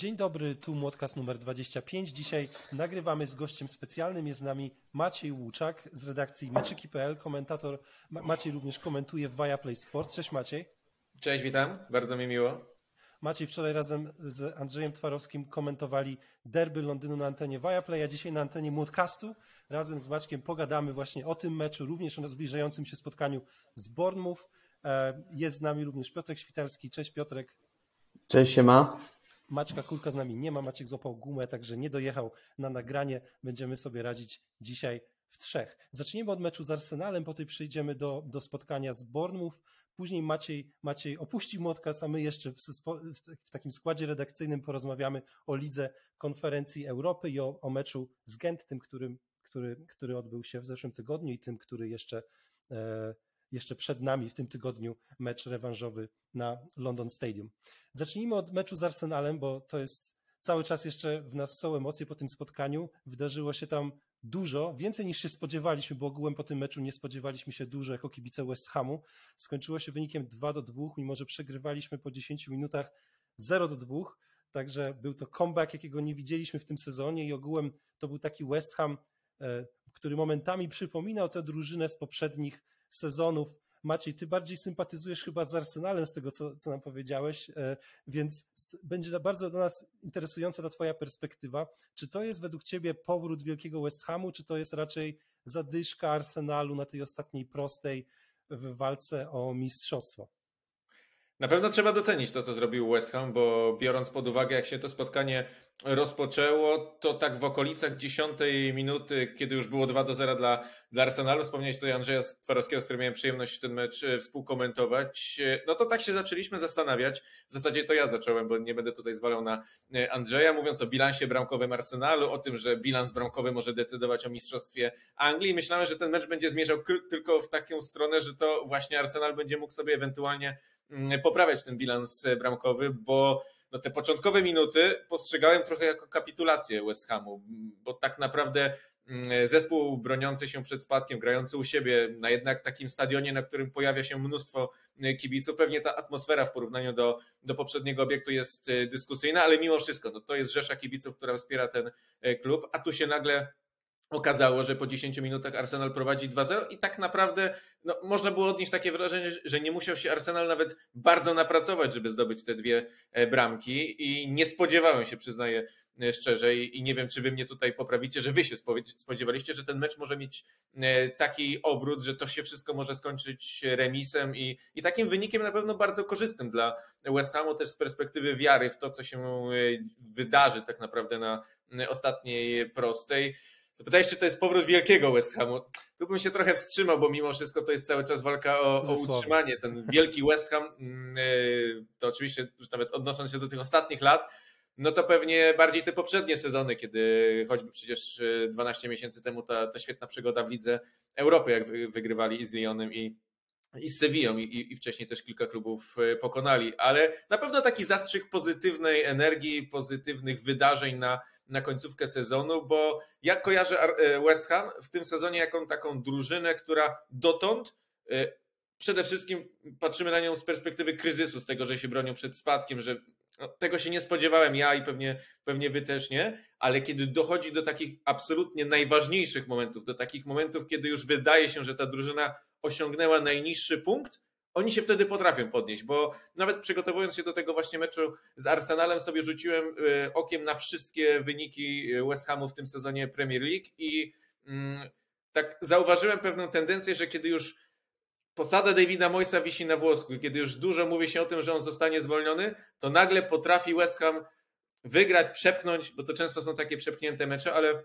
Dzień dobry, tu Młodkas numer 25. Dzisiaj nagrywamy z gościem specjalnym. Jest z nami Maciej Łuczak z redakcji meczyki.pl, komentator. Maciej również komentuje w Viaplay Sport. Cześć Maciej. Cześć, witam. Bardzo mi miło. Maciej wczoraj razem z Andrzejem Twarowskim komentowali derby Londynu na antenie Viaplay, a dzisiaj na antenie Młodcastu razem z Maćkiem pogadamy właśnie o tym meczu, również o zbliżającym się spotkaniu z Bournemouth. E, jest z nami również Piotrek Świtalski. Cześć Piotrek. Cześć, siema. Maćka Kulka z nami nie ma, Maciek złapał gumę, także nie dojechał na nagranie. Będziemy sobie radzić dzisiaj w trzech. Zaczniemy od meczu z Arsenalem, potem przejdziemy do, do spotkania z Bournemouth. Później Maciej, Maciej opuści Młotkas, a my jeszcze w, w, takim składzie redakcyjnym porozmawiamy o lidze konferencji Europy i o, o meczu z Gent, tym, którym, który, który odbył się w zeszłym tygodniu i tym, który jeszcze e, jeszcze przed nami w tym tygodniu mecz rewanżowy na London Stadium. Zacznijmy od meczu z Arsenalem, bo to jest cały czas jeszcze w nas są emocje po tym spotkaniu. Wydarzyło się tam dużo, więcej niż się spodziewaliśmy, bo ogółem po tym meczu nie spodziewaliśmy się dużo jako kibice West Hamu. Skończyło się wynikiem 2 do 2, mimo że przegrywaliśmy po 10 minutach 0 do 2. Także był to comeback, jakiego nie widzieliśmy w tym sezonie i ogółem to był taki West Ham, e, który momentami przypominał tę drużynę z poprzednich sezonów. Maciej, ty bardziej sympatyzujesz chyba z Arsenalem z tego, co, co nam powiedziałeś, e, więc będzie bardzo dla nas interesująca ta twoja perspektywa. Czy to jest według ciebie powrót wielkiego West Hamu, czy to jest raczej zadyszka Arsenalu na tej ostatniej prostej w walce o mistrzostwo? Na pewno trzeba docenić to, co zrobił West Ham, bo biorąc pod uwagę, jak się to spotkanie rozpoczęło, to tak w okolicach dziesiątej minuty, kiedy już było 2 do 0 dla, dla Arsenalu, wspomniałeś tutaj Andrzeja Twarowskiego, z którym miałem przyjemność ten mecz e, współkomentować, e, no to tak się zaczęliśmy zastanawiać, w zasadzie to ja zacząłem, bo nie będę tutaj zwalał na e, Andrzeja, mówiąc o bilansie bramkowym Arsenalu, o tym, że bilans bramkowy może decydować o mistrzostwie Anglii. Myślałem, że ten mecz będzie zmierzał tylko w taką stronę, że to właśnie Arsenal będzie mógł sobie ewentualnie poprawiać ten bilans bramkowy, bo no te początkowe minuty postrzegałem trochę jako kapitulację West Hamu, bo tak naprawdę mm, zespół broniący się przed spadkiem, grający u siebie na jednak takim stadionie, na którym pojawia się mnóstwo mm, kibiców, pewnie ta atmosfera w porównaniu do, do poprzedniego obiektu jest y, dyskusyjna, ale mimo wszystko no to jest rzesza kibiców, która wspiera ten klub, a tu się nagle okazało, że po 10 minutach Arsenal prowadzi 2-0 i tak naprawdę no, można było odnieść takie wrażenie, że nie musiał się Arsenal nawet bardzo napracować, żeby zdobyć te dwie e, bramki i nie spodziewałem się, przyznaję e, szczerze i nie wiem, czy wy mnie tutaj poprawicie, że wy się spodziewaliście, że ten mecz może mieć e, taki obrót, że to się wszystko może skończyć remisem i, i takim wynikiem na pewno bardzo korzystnym dla West Hamu też z perspektywy wiary w to, co się wydarzy tak naprawdę na ostatniej prostej. Zapytałeś, czy to jest powrót wielkiego West Hamu. Tu bym się trochę wstrzymał, bo mimo wszystko to jest cały czas walka o, o utrzymanie. Ten wielki West Ham, mm, e, to oczywiście już nawet odnosząc się do tych ostatnich lat, no to pewnie bardziej te poprzednie sezony, kiedy choćby przecież 12 e, miesięcy temu ta, ta świetna przygoda w Lidze Europy, jak wygrywali i z Lyonem i, i z Sevillą i, i, wcześniej też kilka klubów e, pokonali, ale na pewno taki zastrzyk pozytywnej energii, pozytywnych wydarzeń na, na końcówkę sezonu, bo ja kojarzę e, West Ham w tym sezonie jako taką drużynę, która dotąd e, przede wszystkim patrzymy na nią z perspektywy kryzysu, z tego, że się bronią przed spadkiem, że no, tego się nie spodziewałem ja i pewnie, pewnie wy też nie, ale kiedy dochodzi do takich absolutnie najważniejszych momentów, do takich momentów, kiedy już wydaje się, że ta drużyna osiągnęła najniższy punkt, oni się wtedy potrafią podnieść, bo nawet przygotowując się do tego właśnie meczu z Arsenalem sobie rzuciłem y, okiem na wszystkie wyniki West Hamu w tym sezonie Premier League i mm, tak zauważyłem pewną tendencję, że kiedy już posada Davida Moysa wisi na włosku, kiedy już dużo mówi się o tym, że on zostanie zwolniony, to nagle potrafi West Ham wygrać, przepchnąć, bo to często są takie przepchnięte mecze, ale,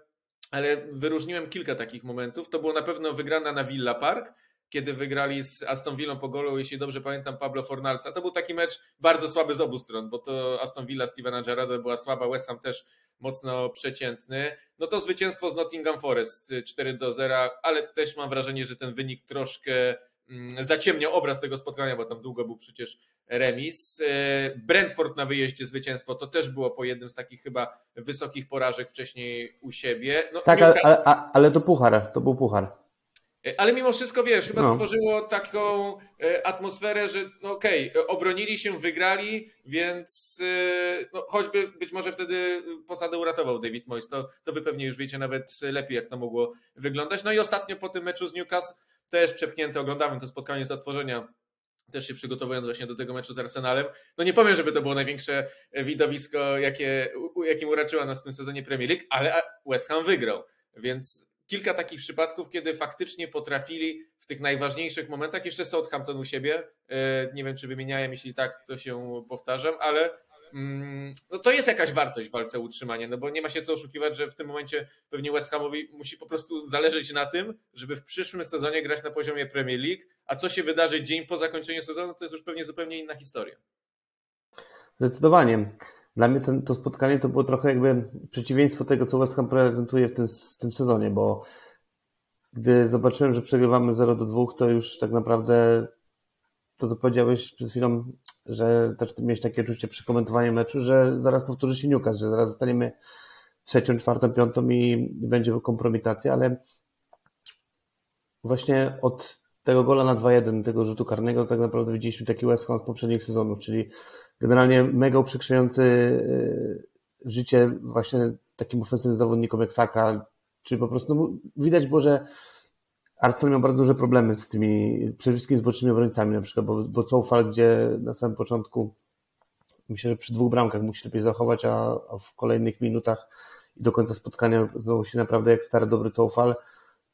ale wyróżniłem kilka takich momentów. To było na pewno wygrana na Villa Park, kiedy wygrali z Aston Villą po golu, jeśli dobrze pamiętam, Pablo Fornalsa. To był taki mecz bardzo słaby z obu stron, bo to Aston Villa Stevena Gerrarda była słaba, West Ham też mocno przeciętny. No to zwycięstwo z Nottingham Forest 4 do 0, ale też mam wrażenie, że ten wynik troszkę mm, zaciemniał obraz tego spotkania, bo tam długo był przecież remis. E, Brentford na wyjeździe zwycięstwo to też było po jednym z takich chyba wysokich porażek wcześniej u siebie. No, tak, ale, ale, ale to puchar, to był puchar. E, ale mimo wszystko, wiesz, chyba no. stworzyło taką e, atmosferę, że no okej, okay, obronili się, wygrali, więc no, choćby być może wtedy posadę uratował David Moyes, to, to wy pewnie już wiecie nawet lepiej, jak to mogło wyglądać. No i ostatnio po tym meczu z Newcastle też przepchnięte, oglądamy to spotkanie z otworzenia też się przygotowując właśnie do tego meczu z Arsenalem. No nie powiem, żeby to było największe widowisko, jakie, jakim uraczyła nas w tym sezonie Premier League, ale West Ham wygrał, więc kilka takich przypadków, kiedy faktycznie potrafili w tych najważniejszych momentach, jeszcze Southampton u siebie, e, nie wiem czy wymieniałem, jeśli tak, to się powtarzam, ale mm, no to jest jakaś wartość w walce o utrzymanie, no bo nie ma się co oszukiwać, że w tym momencie pewnie West Hamowi musi po prostu zależeć na tym, żeby w przyszłym sezonie grać na poziomie Premier League, a co się wydarzy dzień po zakończeniu sezonu, to jest już pewnie zupełnie inna historia. Zdecydowanie. Dla mnie ten, to spotkanie to było trochę jakby przeciwieństwo tego, co West Ham prezentuje w tym, w tym sezonie, bo gdy zobaczyłem, że przegrywamy 0 do 2, to już tak naprawdę to, co powiedziałeś przed chwilą, że też miałeś takie czucie przy komentowaniu meczu, że zaraz powtórzy się Newcastle, że zaraz zostaniemy trzecią, czwartą, piątą i będzie kompromitacja, ale właśnie od tego gola na 2-1, tego rzutu karnego, tak naprawdę widzieliśmy taki West Ham z poprzednich sezonów, czyli generalnie mega uprzykrzający e, życie właśnie takim ofensywnym zawodnikom jak Saka, czy po prostu no, widać było, że Arsenal miał bardzo duże problemy z tymi, przede wszystkim z bocznymi obrońcami na przykład, bo, bo Coufal, gdzie na samym początku myślę, że przy dwóch bramkach musi lepiej zachować, a, a w kolejnych minutach i do końca spotkania znowu się naprawdę jak stary dobry Coufal,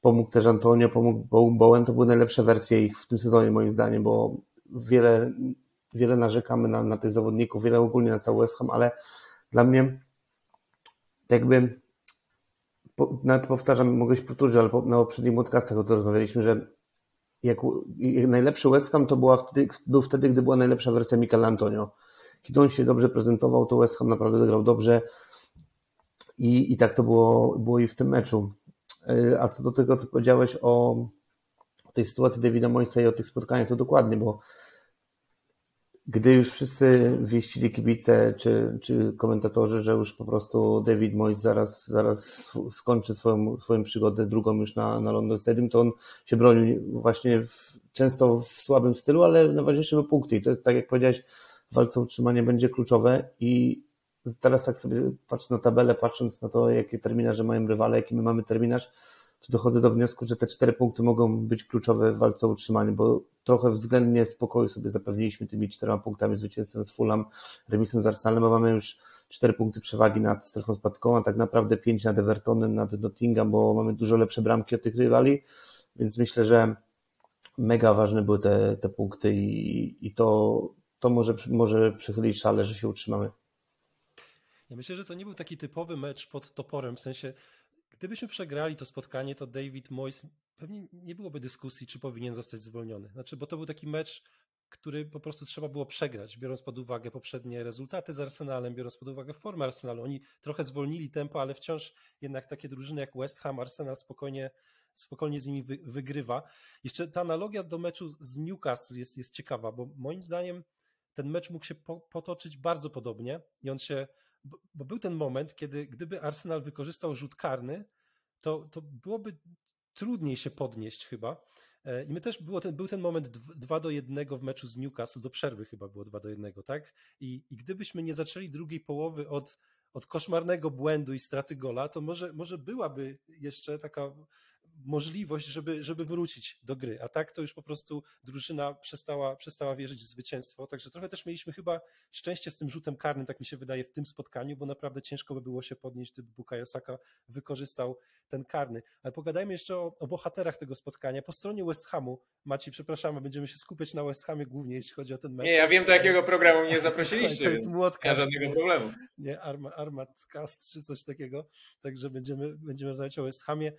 pomógł też Antonio, pomógł Bowen, to były najlepsze wersje ich w tym sezonie moim zdaniem, bo wiele wiele narzekamy na, na tych zawodników, wiele ogólnie na cały West Ham, ale dla mnie jakby nawet powtarzam, mogę się powtórzyć, ale na poprzednich podcastach o tym rozmawialiśmy, że jak, jak najlepszy West Ham to była wtedy, był wtedy, gdy była najlepsza wersja Michael Antonio. Kiedy on się dobrze prezentował, to West Ham naprawdę zagrał dobrze i, i tak to było, było i w tym meczu. Y, a co do tego, co powiedziałeś o, o tej sytuacji Davida Moisa i o tych spotkaniach, to dokładnie, bo gdy już wszyscy wieścili kibice czy, czy komentatorzy, że już po prostu David Moyes zaraz, zaraz skończy swoją, swoją przygodę, drugą już na, na London Stadium, to on się bronił właśnie w, często w słabym stylu, ale najważniejsze były punkty. I to jest, tak jak powiedziałeś, w walce o utrzymanie będzie kluczowe i teraz tak sobie patrzę na tabelę, patrząc na to, jakie terminarze mają rywale, jaki my mamy terminarz, to dochodzę do wniosku, że te cztery punkty mogą być kluczowe w walce o utrzymanie, bo trochę względnie spokoju sobie zapewniliśmy tymi czterema punktami zwycięstwem z Fulham, remisem z Arsenalem, a mamy już cztery punkty przewagi nad strefą spadkową, a tak naprawdę pięć nad Evertonem, nad Nottingham, bo mamy dużo lepsze bramki od tych rywali, więc myślę, że mega ważne były te, te punkty i, i to, to może, może przychylić szale, że się utrzymamy. Ja myślę, że to nie był taki typowy mecz pod toporem, w sensie Gdybyśmy przegrali to spotkanie, to David Moyes pewnie nie byłoby dyskusji, czy powinien zostać zwolniony. Znaczy, bo to był taki mecz, który po prostu trzeba było przegrać, biorąc pod uwagę poprzednie rezultaty z Arsenalem, biorąc pod uwagę formę Arsenalu. Oni trochę zwolnili tempo, ale wciąż jednak takie drużyny jak West Ham, Arsenal spokojnie, spokojnie z nimi wy, wygrywa. Jeszcze ta analogia do meczu z Newcastle jest, jest ciekawa, bo moim zdaniem ten mecz mógł się po, potoczyć bardzo podobnie i on się bo, bo był ten moment, kiedy gdyby Arsenal wykorzystał rzut karny, to, to byłoby trudniej się podnieść chyba. E, I my też było ten, był ten moment 2 do 1 w meczu z Newcastle, do przerwy chyba było 2 do 1, tak? I, i gdybyśmy nie zaczęli drugiej połowy od, od koszmarnego błędu i straty gola, to może, może byłaby jeszcze taka możliwość, żeby, żeby wrócić do gry. A tak to już po prostu drużyna przestała, przestała wierzyć w zwycięstwo. Także trochę też mieliśmy chyba szczęście z tym rzutem karnym, tak mi się wydaje, w tym spotkaniu, bo naprawdę ciężko by było się podnieść, gdyby Bukayo Saka wykorzystał ten karny. Ale pogadajmy jeszcze o, o bohaterach tego spotkania. Po stronie West Hamu, Maciej, przepraszamy, będziemy się skupiać na West Hamie głównie, jeśli chodzi o ten mecz. Nie, ja wiem, do jakiego programu mnie zaprosiliście, to jest młotka. żadnego problemu. Nie, Armat Cast czy coś takiego. Także będziemy, będziemy rozmawiać o West Hamie.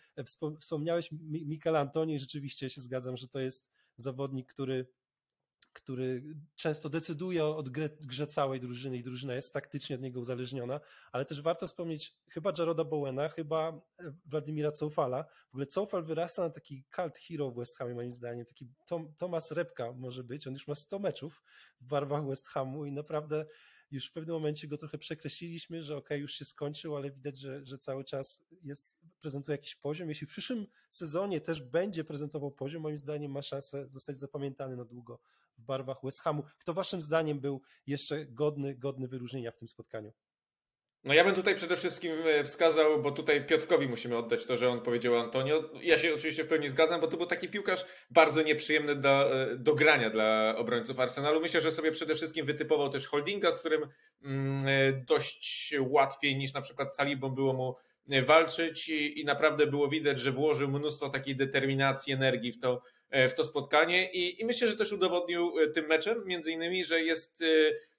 Wspomniałem wspomniałeś Mikel Antoni, rzeczywiście się zgadzam, że to jest zawodnik, który, który często decyduje o grze, grze całej drużyny i drużyna jest taktycznie od niego uzależniona, ale też warto wspomnieć chyba Jaroda Bowena, chyba e, Władimira Coufala. W ogóle Coufal wyrasta na taki cult hero w West Hamie moim zdaniem, taki Tom, Tomas Repka może być, on już ma 100 meczów w barwach West Hamu i naprawdę już w pewnym momencie go trochę przekreśliliśmy, że ok, już się skończył, ale widać, że, że cały czas jest, prezentuje jakiś poziom. Jeśli w przyszłym sezonie też będzie prezentował poziom, moim zdaniem ma szansę zostać zapamiętany na długo w barwach West Hamu. Kto waszym zdaniem był jeszcze godny, godny wyróżnienia w tym spotkaniu? No ja bym tutaj przede wszystkim e, wskazał, bo tutaj Piotrkowi musimy oddać to, że on powiedział Antonio. Ja się oczywiście w pełni zgadzam, bo to był taki piłkarz bardzo nieprzyjemny do, e, do grania dla obrońców Arsenalu. Myślę, że sobie przede wszystkim wytypował też holdinga, z którym mm, e, dość łatwiej niż na przykład Salibą było mu walczyć i, i naprawdę było widać, że włożył mnóstwo takiej determinacji, energii w to, w to spotkanie i, i myślę, że też udowodnił tym meczem między innymi, że jest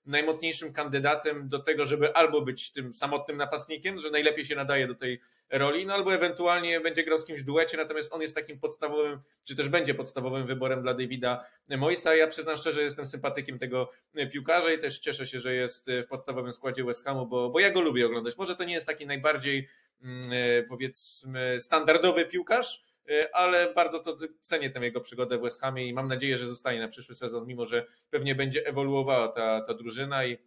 najmocniejszym kandydatem do tego, żeby albo być tym samotnym napastnikiem, że najlepiej się nadaje do tej roli, no albo ewentualnie będzie grał z kimś w duecie, natomiast on jest takim podstawowym, czy też będzie podstawowym wyborem dla Davida Moisa. Ja przyznam szczerze, jestem sympatykiem tego piłkarza i też cieszę się, że jest w podstawowym składzie West Hamu, bo, bo ja go lubię oglądać. Może to nie jest taki najbardziej mm, powiedzmy standardowy piłkarz, E, ale bardzo to cenię tę jego przygodę w West Hamie i mam nadzieję, że zostanie na przyszły sezon, mimo że pewnie będzie ewoluowała ta, ta drużyna i,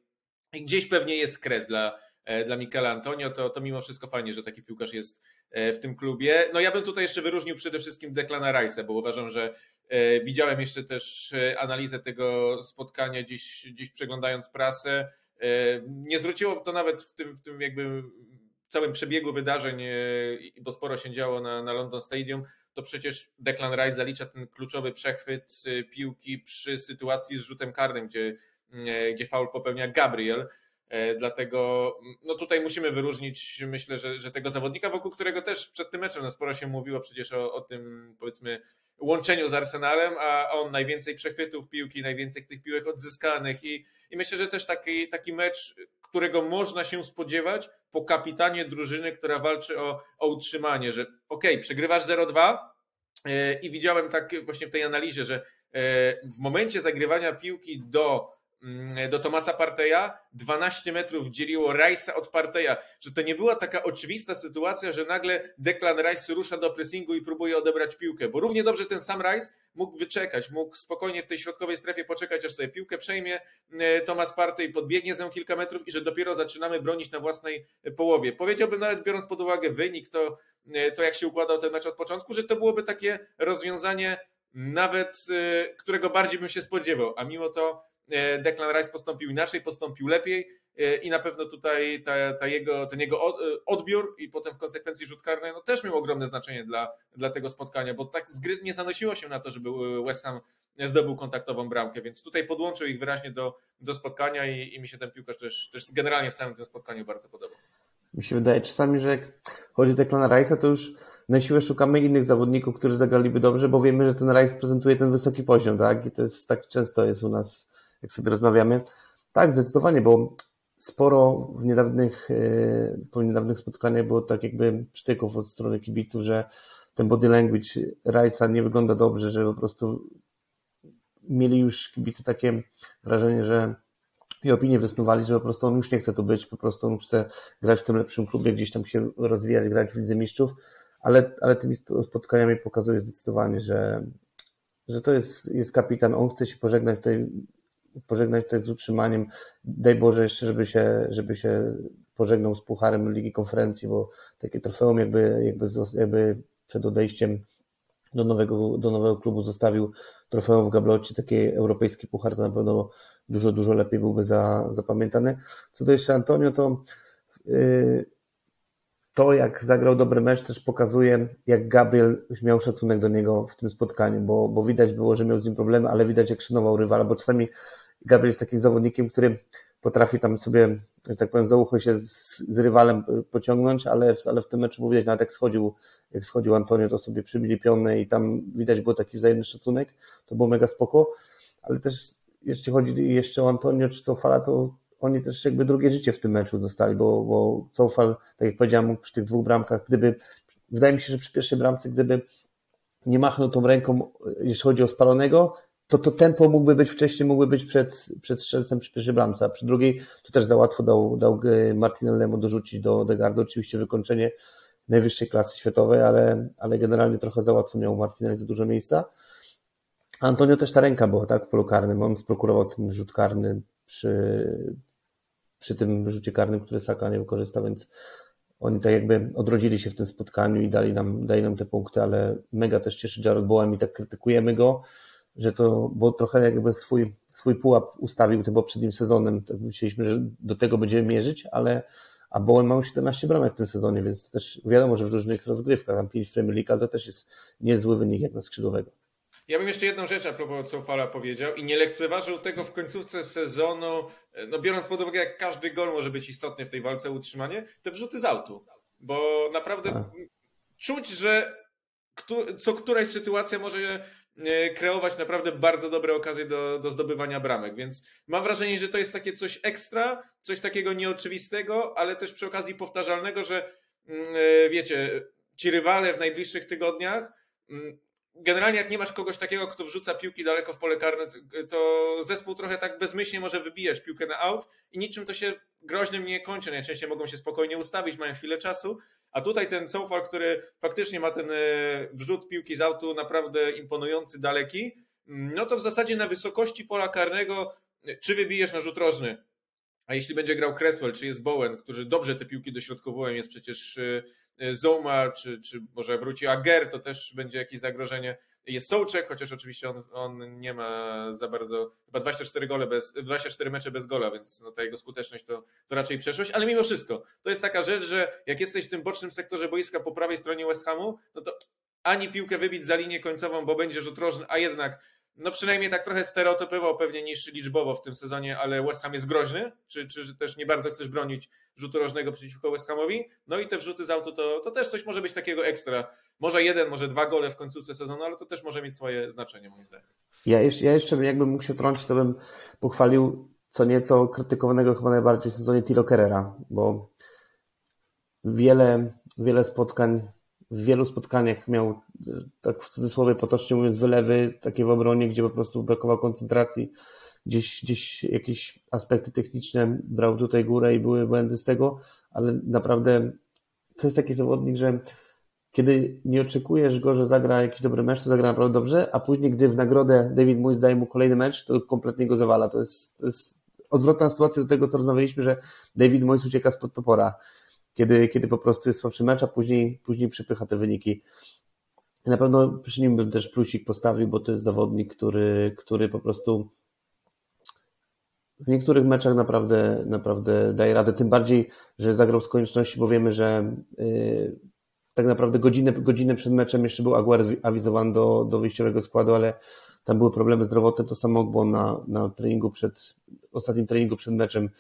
i gdzieś pewnie jest kres dla, e, dla Michaela Antonio, to, to mimo wszystko fajnie, że taki piłkarz jest e, w tym klubie. No ja bym tutaj jeszcze wyróżnił przede wszystkim Declana Rice'a, bo uważam, że widziałem jeszcze też analizę tego spotkania dziś, dziś przeglądając prasę. Nie zwróciło to nawet w tym, w tym jakby całym przebiegu wydarzeń, e, bo sporo się działo na, na London Stadium, to przecież Declan Rice zalicza ten kluczowy przechwyt e, piłki przy sytuacji z rzutem karnym, gdzie, e, gdzie faul popełnia Gabriel. Dlatego no tutaj musimy wyróżnić, myślę, że, że tego zawodnika, wokół którego też przed tym meczem no sporo się mówiło przecież o, o tym, powiedzmy, łączeniu z Arsenalem, a on najwięcej przechwytów piłki, najwięcej tych piłek odzyskanych i, i myślę, że też taki, taki mecz, którego można się spodziewać po kapitanie drużyny, która walczy o, o utrzymanie, że okej, okay, przegrywasz 0-2 e, i widziałem tak właśnie w tej analizie, że e, w momencie zagrywania piłki do do Tomasa Parteja, 12 metrów dzieliło Rice'a od Parteja, że to nie była taka oczywista sytuacja, że nagle Declan Rice rusza do pressingu i próbuje odebrać piłkę, bo równie dobrze ten sam Rice mógł wyczekać, mógł spokojnie w tej środkowej strefie poczekać, aż sobie piłkę przejmie e, Tomas Partey, podbiegnie z nią kilka metrów i że dopiero zaczynamy bronić na własnej połowie. Powiedziałbym nawet biorąc pod uwagę wynik, to, e, to jak się układał ten mecz od początku, że to byłoby takie rozwiązanie nawet, e, którego bardziej bym się spodziewał, a mimo to E, Declan Rice postąpił inaczej, postąpił lepiej e, i na pewno tutaj ta, ta jego, ten jego e, odbiór i potem w konsekwencji rzut karny no też miał ogromne znaczenie dla, dla tego spotkania, bo tak z gry nie zanosiło się na to, żeby West Ham zdobył kontaktową bramkę, więc tutaj podłączył ich wyraźnie do, do spotkania i, i mi się ten piłkarz też, też generalnie w całym tym spotkaniu bardzo podobał. Mi się wydaje czasami, że jak chodzi o Declan Rice'a, to już na siłę szukamy innych zawodników, którzy zagraliby dobrze, bo wiemy, że ten Rice prezentuje ten wysoki poziom, tak? I to jest tak często jest u nas jak sobie rozmawiamy. Tak, zdecydowanie, bo sporo w niedawnych, e, po niedawnych spotkaniach było tak jakby przytyków od strony kibiców, że ten body language Rice'a nie wygląda dobrze, że po prostu mieli już kibice takie wrażenie, że i opinie wysnuwali, że po prostu on już nie chce tu być, po prostu on chce grać w tym lepszym klubie, gdzieś tam się rozwijać, grać w Lidze Mistrzów, ale, ale tymi spotkaniami pokazuje zdecydowanie, że, że to jest, jest kapitan, on chce się pożegnać tutaj pożegnać tutaj z utrzymaniem. Daj Boże jeszcze, żeby się, żeby się pożegnał z Pucharem Ligi Konferencji, bo takie trofeum jakby, jakby, jakby przed odejściem do nowego, do nowego klubu zostawił trofeum w gablocie, taki europejski puchar, to na pewno dużo, dużo lepiej byłby za, zapamiętany. Co do jeszcze Antonio, to yy, to jak zagrał dobry mecz też pokazuje, jak Gabriel miał szacunek do niego w tym spotkaniu, bo, bo widać było, że miał z nim problemy, ale widać jak szanował rywala, bo czasami Gabriel jest takim zawodnikiem, który potrafi tam sobie, tak powiem, za ucho się z, z rywalem pociągnąć, ale, ale w tym meczu było widać, nawet jak schodził, jak schodził Antonio, to sobie przybili pionę i tam widać było taki wzajemny szacunek, to było mega spoko, ale też jeśli chodzi jeszcze o Antonio czy Cofala, to oni też jakby drugie życie w tym meczu dostali, bo, bo Cofal, tak jak powiedziałem, przy tych dwóch bramkach, gdyby, wydaje mi się, że przy pierwszej bramce, gdyby nie machnął tą ręką, jeśli chodzi o spalonego, to to tempo mógłby być wcześniej, mógłby być przed, przed strzelcem przy pierwszej bramce, a przy drugiej to też za łatwo dał, dał Martinellemu dorzucić do Degardo, oczywiście wykończenie najwyższej klasy światowej, ale, ale generalnie trochę za łatwo miał Martinelli za dużo miejsca. Antonio też ta ręka była, tak, w polu karnym, on sprokurował ten rzut karny przy, przy tym rzucie karnym, który Saka nie wykorzysta, więc oni tak jakby odrodzili się w tym spotkaniu i dali nam, dali nam te punkty, ale mega też cieszy Jared Bowen i tak krytykujemy go, że to, bo trochę jakby swój, swój pułap ustawił tym poprzednim sezonem. Tak myśleliśmy, że do tego będziemy mierzyć, ale a Bowen ma 17 bramek w tym sezonie, więc to też wiadomo, że w różnych rozgrywkach, tam 5 w Premier League, ale to też jest niezły wynik jak na skrzydłowego. Ja bym jeszcze jedną rzecz a propos Cofala powiedział i nie lekceważył tego w końcówce sezonu, no biorąc pod uwagę, jak każdy gol może być istotny w tej walce o utrzymanie, te wrzuty z autu. Bo naprawdę a. czuć, że co któraś sytuacja może kreować naprawdę bardzo dobre okazje do, do zdobywania bramek, więc mam wrażenie, że to jest takie coś ekstra, coś takiego nieoczywistego, ale też przy okazji powtarzalnego, że mm, e, wiecie, ci rywale w najbliższych tygodniach mm, generalnie jak nie masz kogoś takiego, kto wrzuca piłki daleko w pole karne, to zespół trochę tak bezmyślnie może wybijać piłkę na aut i niczym to się groźnym nie kończy. Najczęściej mogą się spokojnie ustawić, mają chwilę czasu, a tutaj ten Sofal, który faktycznie ma ten e, wrzut piłki z autu naprawdę imponujący, daleki, no to w zasadzie na wysokości pola karnego, czy wybijesz na rzut rożny, a jeśli będzie grał Cresswell, czy jest Bowen, którzy dobrze te piłki dośrodkowują, jest przecież e, e, Zoma, czy, czy może wróci Ager, to też będzie jakieś zagrożenie. Jest Sołczek, chociaż oczywiście on, on nie ma za bardzo, chyba 24 gole bez, 24 mecze bez gola, więc no ta jego skuteczność to, to raczej przeszłość, ale mimo wszystko, to jest taka rzecz, że jak jesteś w tym bocznym sektorze boiska po prawej stronie West Hamu, no to ani piłkę wybić za linię końcową, bo będzie rzut rożny, a jednak no przynajmniej tak trochę stereotypowo pewnie niż liczbowo w tym sezonie, ale West Ham jest groźny, czy, czy też nie bardzo chcesz bronić rzutu rożnego przeciwko West Hamowi, no i te wrzuty z autu to, to też coś może być takiego ekstra. Może jeden, może dwa gole w końcówce sezonu, ale to też może mieć swoje znaczenie moim zdaniem. Ja jeszcze, ja jeszcze jakbym mógł się trącić, to bym pochwalił co nieco krytykowanego chyba najbardziej w sezonie Tilo Kerrera, bo wiele, wiele spotkań w wielu spotkaniach miał, tak w cudzysłowie potocznie mówiąc, wylewy takie w obronie, gdzie po prostu brakowało koncentracji, gdzieś, gdzieś jakieś aspekty techniczne brał tutaj górę i były błędy z tego, ale naprawdę to jest taki zawodnik, że kiedy nie oczekujesz go, że zagra jakiś dobry mecz, to zagra naprawdę dobrze, a później, gdy w nagrodę David Moyes daje mu kolejny mecz, to kompletnie go zawala. To jest, to jest odwrotna sytuacja do tego, co rozmawialiśmy, że David Moyes ucieka spod topora kiedy, kiedy po prostu jest słabszy mecz, a później, później przypycha te wyniki. Na pewno przy nim bym też plusik postawił, bo to jest zawodnik, który, który po prostu w niektórych meczach naprawdę, naprawdę daje radę. Tym bardziej, że zagrał z konieczności, bo wiemy, że yy, tak naprawdę godzinę, godzinę przed meczem jeszcze był Aguero awizowany do, do wyjściowego składu, ale tam były problemy zdrowotne. To samo było na, na treningu przed, ostatnim treningu przed meczem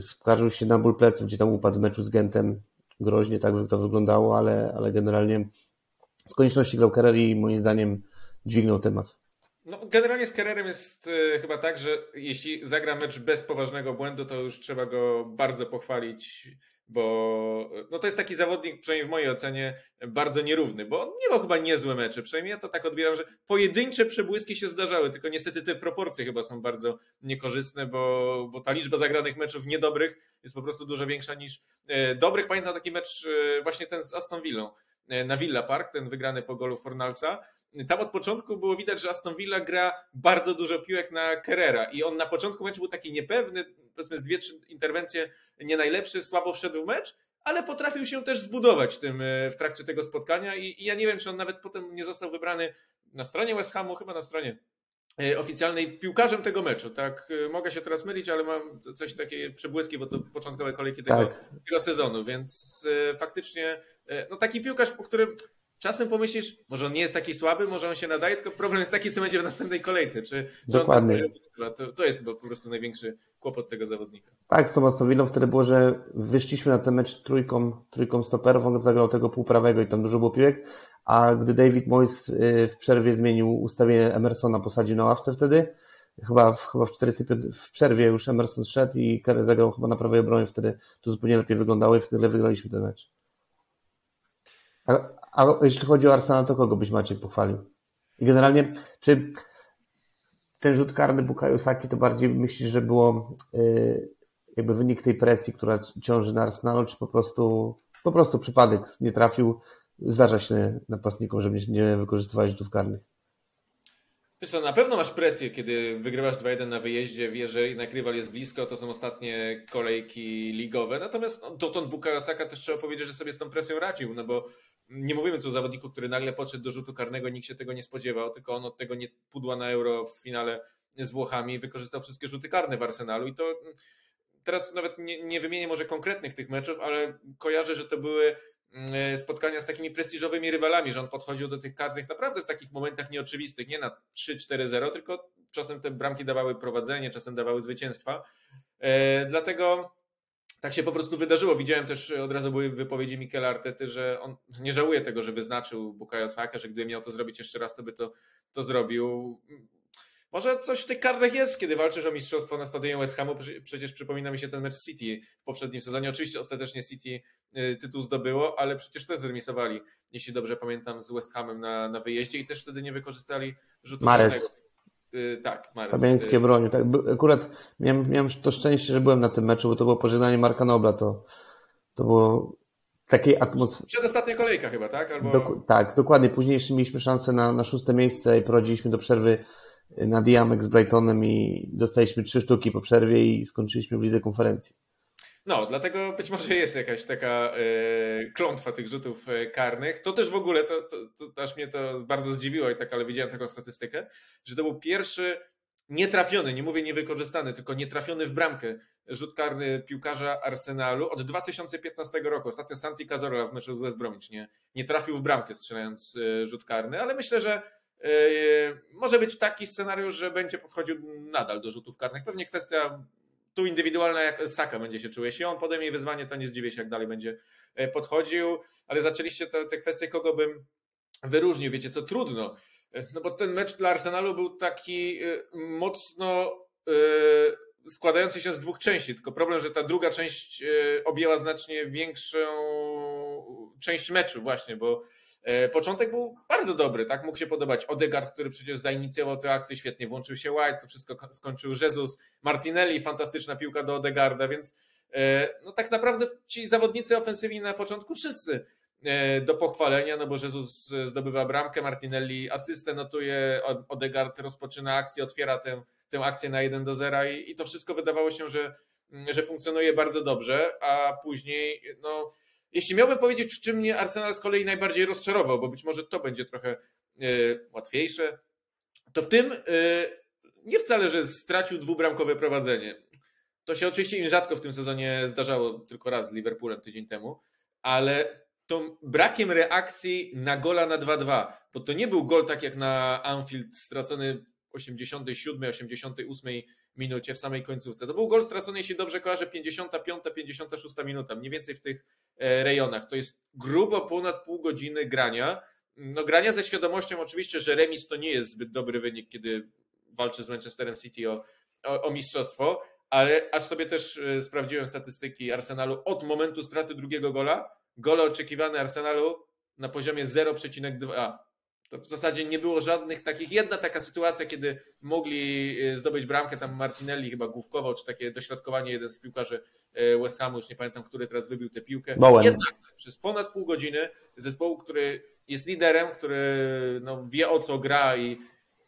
skarżył się na ból pleców, gdzie tam upadł z meczu z Gentem. Groźnie tak to wyglądało, ale, ale generalnie z konieczności grał Kerrer i moim zdaniem dźwignął temat. No, generalnie z Kerrerem jest y, chyba tak, że jeśli zagra mecz bez poważnego błędu, to już trzeba go bardzo pochwalić bo no to jest taki zawodnik, przynajmniej w mojej ocenie, bardzo nierówny, bo on nie ma chyba niezłe mecze, przynajmniej ja to tak odbieram, że pojedyncze przebłyski się zdarzały, tylko niestety te proporcje chyba są bardzo niekorzystne, bo, bo ta liczba zagranych meczów niedobrych jest po prostu dużo większa niż e, dobrych. Pamiętam taki mecz e, właśnie ten z Aston Villą e, na Villa Park, ten wygrany po golu Fornalsa, tam od początku było widać, że Aston Villa gra bardzo dużo piłek na Kerrera i on na początku meczu był taki niepewny, powiedzmy z dwie, trzy interwencje nie najlepszy, słabo wszedł w mecz, ale potrafił się też zbudować tym e, w trakcie tego spotkania i, i ja nie wiem, czy on nawet potem nie został wybrany na stronie West Hamu, chyba na stronie e, oficjalnej piłkarzem tego meczu, tak? E, mogę się teraz mylić, ale mam coś takie przebłyski, bo to początkowe kolejki tego, tak. tego sezonu, więc faktycznie no taki piłkarz, po którym czasem pomyślisz, może on nie jest taki słaby, może on się nadaje, tylko problem jest taki, co będzie w następnej kolejce. Czy, Dokładnie. On to, to jest chyba po prostu największy kłopot tego zawodnika. Tak, z Tomasowilą wtedy było, że wyszliśmy na ten mecz trójką, trójką stoperów, on zagrał tego półprawego i tam dużo było piłek, a gdy David Moyes y, w przerwie zmienił ustawienie Emersona, posadził na ławce wtedy, chyba w, chyba w 45, w przerwie już Emerson szedł i Kerry zagrał chyba na prawej obronie, wtedy to zupełnie lepiej wyglądało i wtedy wygraliśmy ten mecz. A, a jeśli chodzi o Arsenal, to kogo byś Maciek pochwalił? Generalnie, czy ten rzut karny Bukayo Saki to bardziej myślisz, że było yy, jakby wynik tej presji, która ciąży na Arsenalu, czy po prostu po prostu przypadek nie trafił, zdarza się napastnikom, żeby nie wykorzystywali rzutów karnych? Co, na pewno masz presję, kiedy wygrywasz 2-1 na wyjeździe, wiesz, że jednak jest blisko, to są ostatnie kolejki ligowe. Natomiast no, dotąd Bukayo Saka też trzeba powiedzieć, że sobie z tą presją radził, no bo nie mówimy tu o zawodniku, który nagle podszedł do rzutu karnego, nikt się tego nie spodziewał, tylko on od tego nie pudła na euro w finale z Włochami, wykorzystał wszystkie rzuty karne w Arsenalu i to teraz nawet nie, nie wymienię może konkretnych tych meczów, ale kojarzę, że to były mm, spotkania z takimi prestiżowymi rywalami, że on podchodził do tych karnych naprawdę w takich momentach nieoczywistych, nie na 3-4-0, tylko czasem te bramki dawały prowadzenie, czasem dawały zwycięstwa. E, dlatego tak się po prostu wydarzyło. Widziałem też od razu były wypowiedzi Mikela Artety, że on nie żałuje tego, że wyznaczył Bukayo Saka, że gdyby miał to zrobić jeszcze raz, to by to, to zrobił. Może coś w tych kartach jest, kiedy walczysz o mistrzostwo na stadionie West Hamu. Przecież przypomina mi się ten mecz City w poprzednim sezonie. Oczywiście ostatecznie City y, tytuł zdobyło, ale przecież też zremisowali, jeśli dobrze pamiętam, z West Hamem na, na wyjeździe i też wtedy nie wykorzystali rzutu Mares. Tak, Mares. Fabiańskie yy. bronił. Tak, akurat miałem, miałem to szczęście, że byłem na tym meczu, bo to było pożegnanie Marka Nobla. To, to było takiej atmosfery. Przedostatnia kolejka chyba, tak? Albo... tak, dokładnie. Później mieliśmy szansę na, na szóste miejsce i prowadziliśmy do przerwy na Diamek z Brightonem i dostaliśmy trzy sztuki po przerwie i skończyliśmy w lidze konferencji. No, dlatego być może jest jakaś taka e, klątwa tych rzutów e, karnych. To też w ogóle, to, to, to aż mnie to bardzo zdziwiło i tak, ale widziałem taką statystykę, że to był pierwszy nietrafiony, nie mówię niewykorzystany, tylko nietrafiony w bramkę rzut karny piłkarza Arsenalu od 2015 roku. Ostatnio Santi Cazorla w meczu z West Bromwich nie, nie trafił w bramkę strzelając e, rzut karny, ale myślę, że może być taki scenariusz, że będzie podchodził nadal do rzutów karnych. Pewnie kwestia tu indywidualna, jak Saka będzie się czuł. Jeśli on podejmie wyzwanie, to nie zdziwię się, jak dalej będzie e, podchodził, ale zaczęliście te, te kwestie, kogo bym wyróżnił. Wiecie co, trudno, e, no bo ten mecz dla Arsenalu był taki e, mocno składający się z dwóch części, tylko problem, że ta druga część objęła znacznie większą część meczu właśnie, bo początek był bardzo dobry, tak? Mógł się podobać Odegaard, który przecież zainicjował tę akcję, świetnie włączył się White, to wszystko skończył Jesus, Martinelli, fantastyczna piłka do Odegaarda, więc e, no tak naprawdę ci zawodnicy ofensywni na początku wszyscy e, do pochwalenia, no bo Jesus zdobywa bramkę, Martinelli asystę notuje, Odegaard rozpoczyna akcję, otwiera tę, tę akcję na 1 do 0 i, i to wszystko wydawało się, że, że funkcjonuje bardzo dobrze, a później no jeśli miałbym powiedzieć, czym mnie Arsenal z kolei najbardziej rozczarował, bo być może to będzie trochę e, łatwiejsze, to w tym e, nie wcale, że stracił dwubramkowe prowadzenie. To się oczywiście im rzadko w tym sezonie zdarzało, tylko raz z Liverpoolem tydzień temu, ale tą brakiem reakcji na gola na 2-2, bo to nie był gol tak jak na Anfield stracony w 87, 88 minucie w samej końcówce. To był gol stracony, jeśli dobrze kojarzę, 55, 56 minuta, mniej więcej w tych e, rejonach. To jest grubo ponad pół godziny grania. No grania ze świadomością oczywiście, że remis to nie jest zbyt dobry wynik, kiedy walczy z Manchesterem City o, o, o mistrzostwo, ale aż sobie też e, sprawdziłem statystyki Arsenalu od momentu straty drugiego gola. Gole oczekiwane Arsenalu na poziomie 0,2 to w zasadzie nie było żadnych takich. Jedna taka sytuacja, kiedy mogli e, zdobyć bramkę, tam Martinelli chyba główkował, czy takie dośrodkowanie jeden z piłkarzy e, West Hamu, już nie pamiętam, który teraz wybił tę piłkę. Bowen. Jednak przez ponad pół godziny zespołu, który jest liderem, który no, wie o co gra i,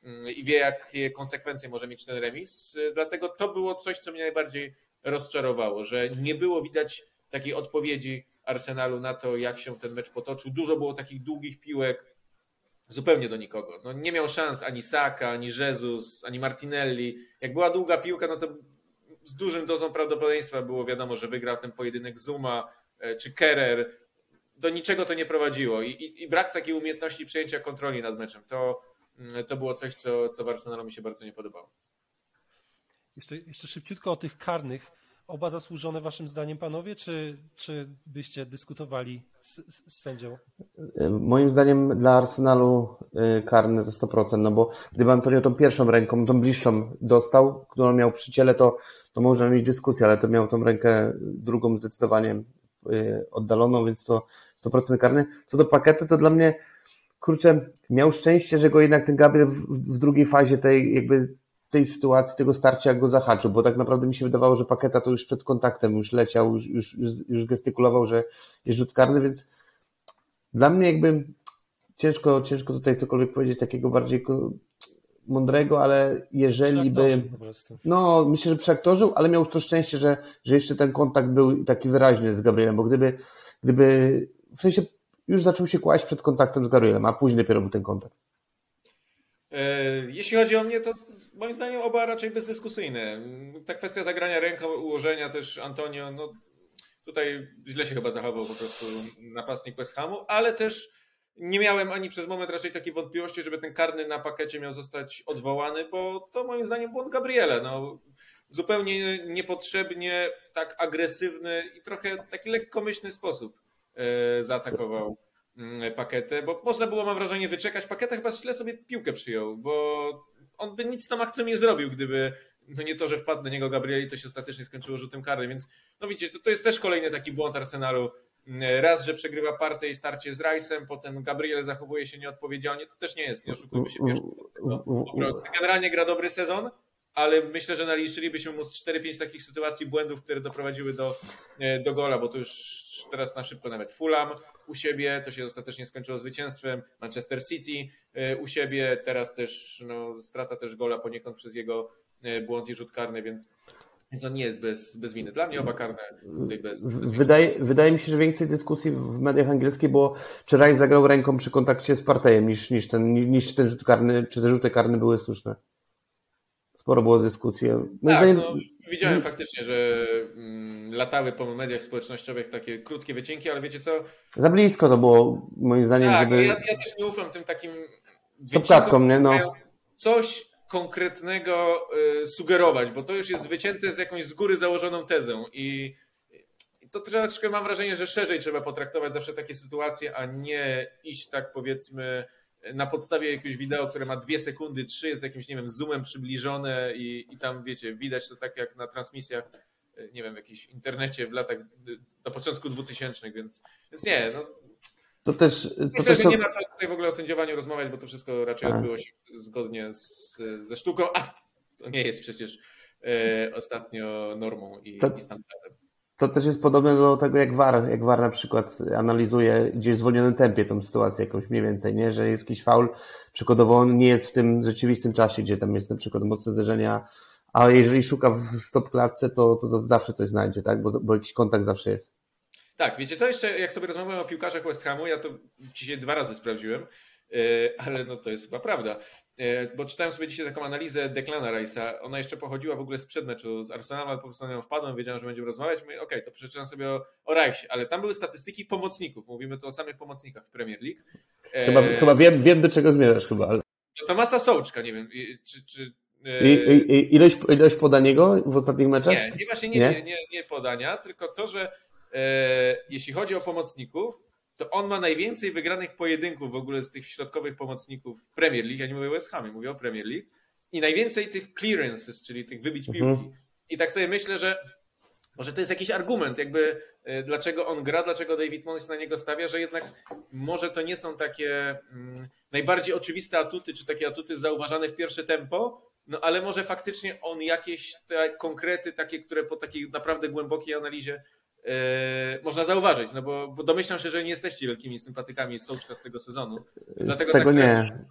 mm, i wie, jakie konsekwencje może mieć ten remis. E, dlatego to było coś, co mnie najbardziej rozczarowało, że nie było widać takiej odpowiedzi Arsenalu na to, jak się ten mecz potoczył. Dużo było takich długich piłek, zupełnie do nikogo. No, nie miał szans ani Saka, ani Jezus, ani Martinelli. Jak była długa piłka, no to z dużym dozą prawdopodobieństwa było wiadomo, że wygrał ten pojedynek Zuma e, czy Kerer. Do niczego to nie prowadziło i, i, i brak takiej umiejętności przejęcia kontroli nad meczem. To, mm, to było coś, co, co mi się bardzo nie podobało. Jeszcze, jeszcze szybciutko o tych karnych oba zasłużone waszym zdaniem, panowie, czy, czy byście dyskutowali z, z, sędzią? Moim zdaniem dla Arsenalu y, karny to 100%, no bo gdyby Antonio tą pierwszą ręką, tą bliższą dostał, którą miał przy ciele, to, to można mieć dyskusję, ale to miał tą rękę drugą zdecydowanie y, oddaloną, więc to 100% karny. Co do paketu, to dla mnie kurczę, miał szczęście, że go jednak ten Gabriel w, w drugiej fazie tej jakby tej sytuacji, tego starcia go zahaczył, bo tak naprawdę mi się wydawało, że Paketa to już przed kontaktem już leciał, już, już, już, już gestykulował, że jest rzut karny, więc dla mnie jakby ciężko, ciężko tutaj cokolwiek powiedzieć takiego bardziej mądrego, ale jeżeli by. No, myślę, że przeaktorzył, ale miał już to szczęście, że, że jeszcze ten kontakt był taki wyraźny z Gabrielem, bo gdyby, gdyby w sensie już zaczął się kłaść przed kontaktem z Gabrielem, a później dopiero był ten kontakt. E, jeśli chodzi o mnie, to moim zdaniem oba raczej bezdyskusyjne. Ta kwestia zagrania ręką, ułożenia też Antonio, no tutaj źle się chyba zachował po prostu napastnik West Hamu, ale też nie miałem ani przez moment raczej takiej wątpliwości, żeby ten karny na pakecie miał zostać odwołany, bo to moim zdaniem błąd Gabriela. No, zupełnie niepotrzebnie w tak agresywny i trochę taki lekkomyślny sposób e, zaatakował mm, paketę, bo można było, mam wrażenie, wyczekać. Paketa chyba źle sobie piłkę przyjął, bo on by nic tam akcją nie zrobił, gdyby no nie to, że wpadł na niego Gabrieli, to się ostatecznie skończyło rzutem karnym, więc no widzicie, to, to jest też kolejny taki błąd Arsenalu. Raz, że przegrywa partię i starcie z Rice'em, potem Gabriel zachowuje się nieodpowiedzialnie, to też nie jest, nie oszukujmy się. Generalnie gra dobry sezon, ale myślę, że naliczylibyśmy mu 4-5 takich sytuacji błędów, które doprowadziły do, e, do gola, bo to już teraz na szybko nawet Fulham u siebie, to się ostatecznie skończyło zwycięstwem, Manchester City e, u siebie, teraz też no, strata też gola poniekąd przez jego e, błąd i rzut karny, więc więc on nie jest bez, bez winy. Dla mnie oba karne tutaj bez, bez wydaje, wydaje mi się, że więcej dyskusji w mediach angielskich było, czy Raj zagrał ręką przy kontakcie z Partejem niż, niż, ten, niż ten rzut karny, czy te rzuty karne były słuszne. Sporo było dyskusji. tak, no, widziałem faktycznie, że mm, latały po mediach społecznościowych takie krótkie wycinki, ale wiecie co? Za blisko to było, moim zdaniem. Tak, żeby... ja, ja też nie ufam tym takim wycinkom, nie? No. Coś konkretnego y, sugerować, bo to już jest wycięte z jakąś z góry założoną tezą i to troszeczkę mam wrażenie, że szerzej trzeba potraktować zawsze takie sytuacje, a nie iść tak powiedzmy na podstawie jakiegoś wideo, które ma dwie sekundy, trzy, jest jakimś, nie wiem, zoomem przybliżone i, i tam, wiecie, widać to tak jak na transmisjach, y, nie wiem, w jakimś internecie w latach do początku 2000, więc, więc nie, no, to też. To Myślę, też że nie ma co tutaj w ogóle o sędziowaniu rozmawiać, bo to wszystko raczej a. odbyło się zgodnie z, ze sztuką. A to nie jest przecież e, ostatnio normą i, to, i standardem. To też jest podobne do tego, jak VAR, jak VAR na przykład analizuje gdzieś w zwolnionym tempie tą sytuację jakąś mniej więcej, nie? że jest jakiś faul, przykładowo on nie jest w tym rzeczywistym czasie, gdzie tam jest na przykład mocne zderzenia, a jeżeli szuka w stop klatce, to, to zawsze coś znajdzie, tak? bo, bo jakiś kontakt zawsze jest. Tak, wiecie co jeszcze, jak sobie rozmawiamy o piłkarzach West Hamu, ja to dzisiaj dwa razy sprawdziłem, e, ale no to jest chyba prawda. E, bo czytałem sobie dzisiaj taką analizę Declana Rice'a. Ona jeszcze pochodziła w ogóle sprzed meczu z Arsenalem, ale po prostu na nią wpadłem, wiedziałem, że będziemy rozmawiać. Mówię, okej, okay, to przeczytam sobie o, o ale tam były statystyki pomocników. Mówimy tu o samych pomocnikach w Premier League. E, chyba, e... chyba wiem, wiem, do czego zmierzasz chyba. Ale... To, to masa Sołczka, nie wiem, czy... czy i, i, ilość, ilość podaniego w ostatnich meczach? Nie, nie właśnie nie, nie? nie, nie podania, tylko to, że E, jeśli chodzi o pomocników, to on ma najwięcej wygranych pojedynków w ogóle z tych środkowych pomocników Premier League. Ja nie mówię o West Hamie, mówię o Premier League. I najwięcej tych clearances, czyli tych wybić piłki. Mhm. I tak sobie myślę, że może to jest jakiś argument, jakby e, dlaczego on gra, dlaczego David Moyes na niego stawia, że jednak może to nie są takie mm, najbardziej oczywiste atuty, czy takie atuty zauważane w pierwsze tempo, no ale może faktycznie on jakieś te konkrety takie, które po takiej naprawdę głębokiej analizie można zauważyć, no bo, bo, domyślam się, że nie jesteście wielkimi sympatykami Sołczka z tego sezonu. Dlatego z tego tak, nie.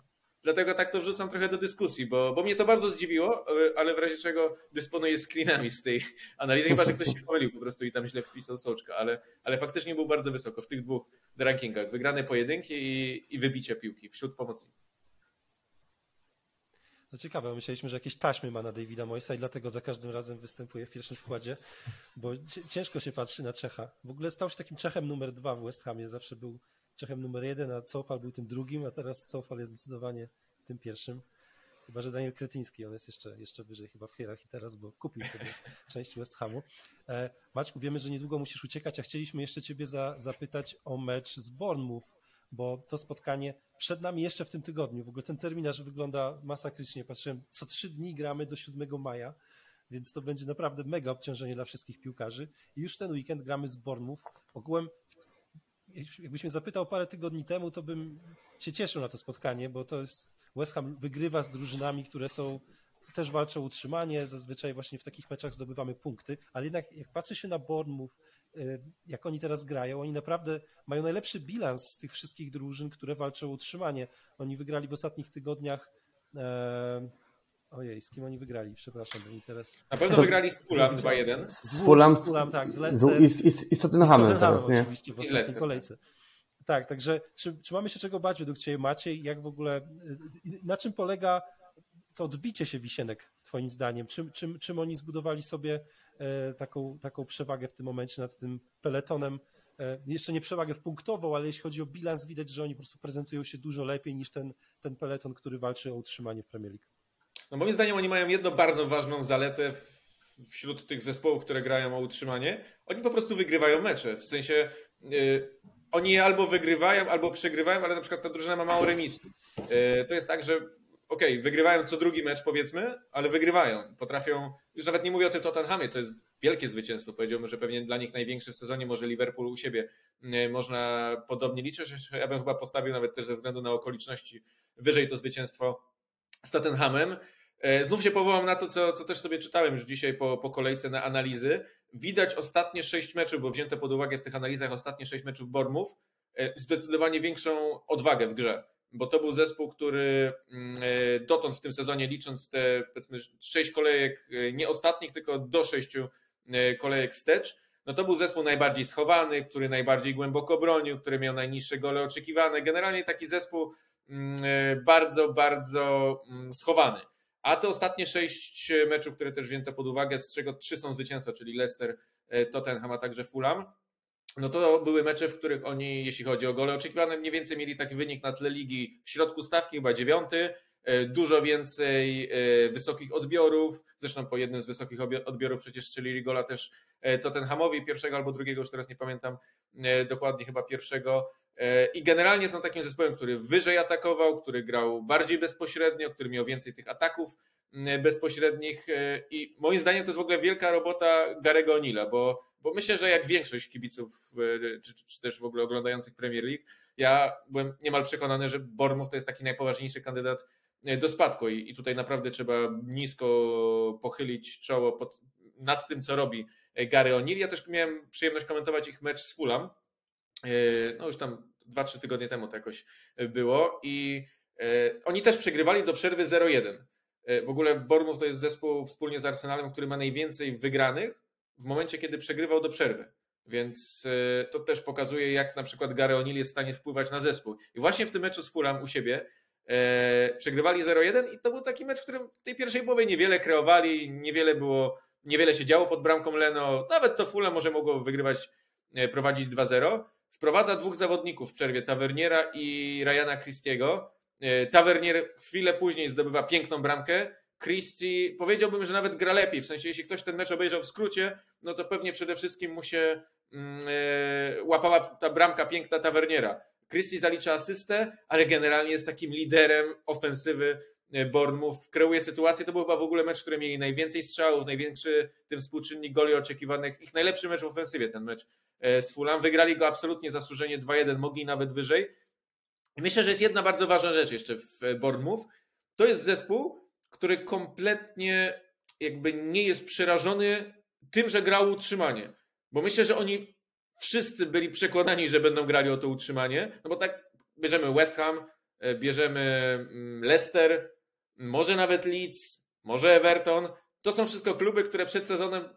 Dlatego tak to wrzucam trochę do dyskusji, bo, bo mnie to bardzo zdziwiło, yy, ale w razie czego dysponuję screenami z tej analizy, chyba że ktoś się pomylił po prostu i tam źle wpisał Sołczka, ale, ale faktycznie był bardzo wysoko w tych dwóch rankingach. Wygrane pojedynki i, i wybicie piłki wśród pomocników. No ciekawe, myśleliśmy, że jakieś taśmy ma na Davida Moisa i dlatego za każdym razem występuje w pierwszym składzie, bo ciężko się patrzy na Czecha. W ogóle stał się takim Czechem numer dwa w West Hamie. Zawsze był Czechem numer jeden, a Cofal był tym drugim, a teraz Cofal jest zdecydowanie tym pierwszym. Chyba, że Daniel Kretyński, on jest jeszcze, jeszcze wyżej chyba w hierarchii teraz, bo kupił sobie część West Hamu. E, Maćku, wiemy, że niedługo musisz uciekać, a chcieliśmy jeszcze ciebie za, zapytać o mecz z Bournemouth bo to spotkanie przed nami jeszcze w tym tygodniu. W ogóle ten terminarz wygląda masakrycznie. Patrzyłem, co trzy dni gramy do 7 maja, więc to będzie naprawdę mega obciążenie dla wszystkich piłkarzy. I już ten weekend gramy z Bormów. Ogółem, jakbyś mnie zapytał parę tygodni temu, to bym się cieszył na to spotkanie, bo to jest West Ham wygrywa z drużynami, które są też walczą o utrzymanie, zazwyczaj właśnie w takich meczach zdobywamy punkty, ale jednak jak patrzy się na Bournemouth, jak oni teraz grają, oni naprawdę mają najlepszy bilans z tych wszystkich drużyn, które walczą o utrzymanie. Oni wygrali w ostatnich tygodniach E, ojej, z kim oni wygrali? Przepraszam, bo mi teraz... Na pewno wygrali z Fulham 2-1. Z Fulham, z Fulham tak, z Leicester. I z, i z, i z Tottenhamem teraz, nie? oczywiście w ostatniej kolejce. Tak, także czy, czy mamy się czego bać według Ciebie Maciej? Jak w ogóle, na czym polega to odbicie się Wisienek Twoim zdaniem? Czym, czym, czym oni zbudowali sobie taką, taką przewagę w tym momencie nad tym peletonem? E, jeszcze nie przewagę w punktową, ale jeśli chodzi o bilans, widać, że oni po prostu prezentują się dużo lepiej niż ten, ten peleton, który walczy o utrzymanie w Premier League. No moim zdaniem oni mają jedną bardzo ważną zaletę wśród tych zespołów, które grają o utrzymanie. Oni po prostu wygrywają mecze. W sensie yy, oni albo wygrywają, albo przegrywają, ale na przykład ta drużyna ma mało remisów. Yy, to jest tak, że okej, okay, wygrywają co drugi mecz powiedzmy, ale wygrywają. Potrafią, już nawet nie mówię o tym Tottenhamie, to jest wielkie zwycięstwo. Powiedziałbym, że pewnie dla nich największe w sezonie, może Liverpool u siebie yy, można podobnie liczyć. Ja bym chyba postawił nawet też ze względu na okoliczności wyżej to zwycięstwo z Tottenhamem. E, znów się powołam na to, co, co też sobie czytałem już dzisiaj po, po kolejce na analizy. Widać ostatnie sześć meczów, bo wzięto pod uwagę w tych analizach ostatnie sześć meczów Bormów, e, zdecydowanie większą odwagę w grze. Bo to był zespół, który mm, e, dotąd w tym sezonie, licząc te powiedzmy sześć kolejek, nie ostatnich, tylko do sześciu kolejek wstecz, no to był zespół najbardziej schowany, który najbardziej głęboko bronił, który miał najniższe gole oczekiwane. Generalnie taki zespół mm, bardzo, bardzo mm, schowany. A te ostatnie sześć meczów, które też wzięto pod uwagę, z czego trzy są zwycięstwa, czyli Leicester, e, Tottenham, a także Fulham, no to były mecze, w których oni, jeśli chodzi o gole oczekiwane, mniej więcej mieli taki wynik na tle ligi w środku stawki, chyba dziewiąty, e, dużo więcej e, wysokich odbiorów, zresztą po jednym z wysokich odbiorów przecież strzelili gola też Tottenhamowi, pierwszego albo drugiego, już teraz nie pamiętam dokładnie, chyba pierwszego, E, I generalnie są takim zespołem, który wyżej atakował, który grał bardziej bezpośrednio, który miał więcej tych ataków bezpośrednich. E, I moim zdaniem to jest w ogóle wielka robota Garego O'Neilla, bo, bo myślę, że jak większość kibiców, e, czy, czy też w ogóle oglądających Premier League, ja byłem niemal przekonany, że Bournemouth to jest taki najpoważniejszy kandydat do spadku i, i tutaj naprawdę trzeba nisko pochylić czoło pod, nad tym, co robi Gary O'Neill. Ja też miałem przyjemność komentować ich mecz z Fulham no już tam 2-3 tygodnie temu to jakoś było i oni też przegrywali do przerwy 0-1. E, w ogóle Bournemouth to jest zespół wspólnie z Arsenalem, który ma najwięcej wygranych w momencie, kiedy przegrywał do przerwy. Więc to też pokazuje, jak na przykład Gary O'Neill jest w stanie wpływać na zespół. I właśnie w tym meczu z Fulham u siebie przegrywali 0-1 i to był taki mecz, w którym w tej pierwszej połowie niewiele kreowali, niewiele było, niewiele się działo pod bramką Leno. Nawet to Fulham może mogło wygrywać, prowadzić 2-0 wprowadza dwóch zawodników w przerwie, Taverniera i Ryana Christiego. E, Tavernier chwilę później zdobywa piękną bramkę. Christie powiedziałbym, że nawet gra lepiej, w sensie jeśli ktoś ten mecz obejrzał w skrócie, no to pewnie przede wszystkim mu się mm, e, łapała ta bramka piękna Taverniera. Christie zalicza asystę, ale generalnie jest takim liderem ofensywy E, Bournemouth kreuje sytuację. To był chyba w ogóle mecz, w którym mieli najwięcej strzałów, największy tym współczynnik goli oczekiwanych. Ich najlepszy mecz w ofensywie, ten mecz z Fulham. Wygrali go absolutnie zasłużenie 2-1, mogli nawet wyżej. Myślę, że jest jedna bardzo ważna rzecz jeszcze w e, Bournemouth. To jest zespół, który kompletnie jakby nie jest przerażony tym, że grał utrzymanie. Bo myślę, że oni wszyscy byli przekonani, że będą grali o to utrzymanie. No bo tak bierzemy West Ham, bierzemy mm, Leicester, może nawet Leeds, może Everton. To są wszystko kluby, które przed sezonem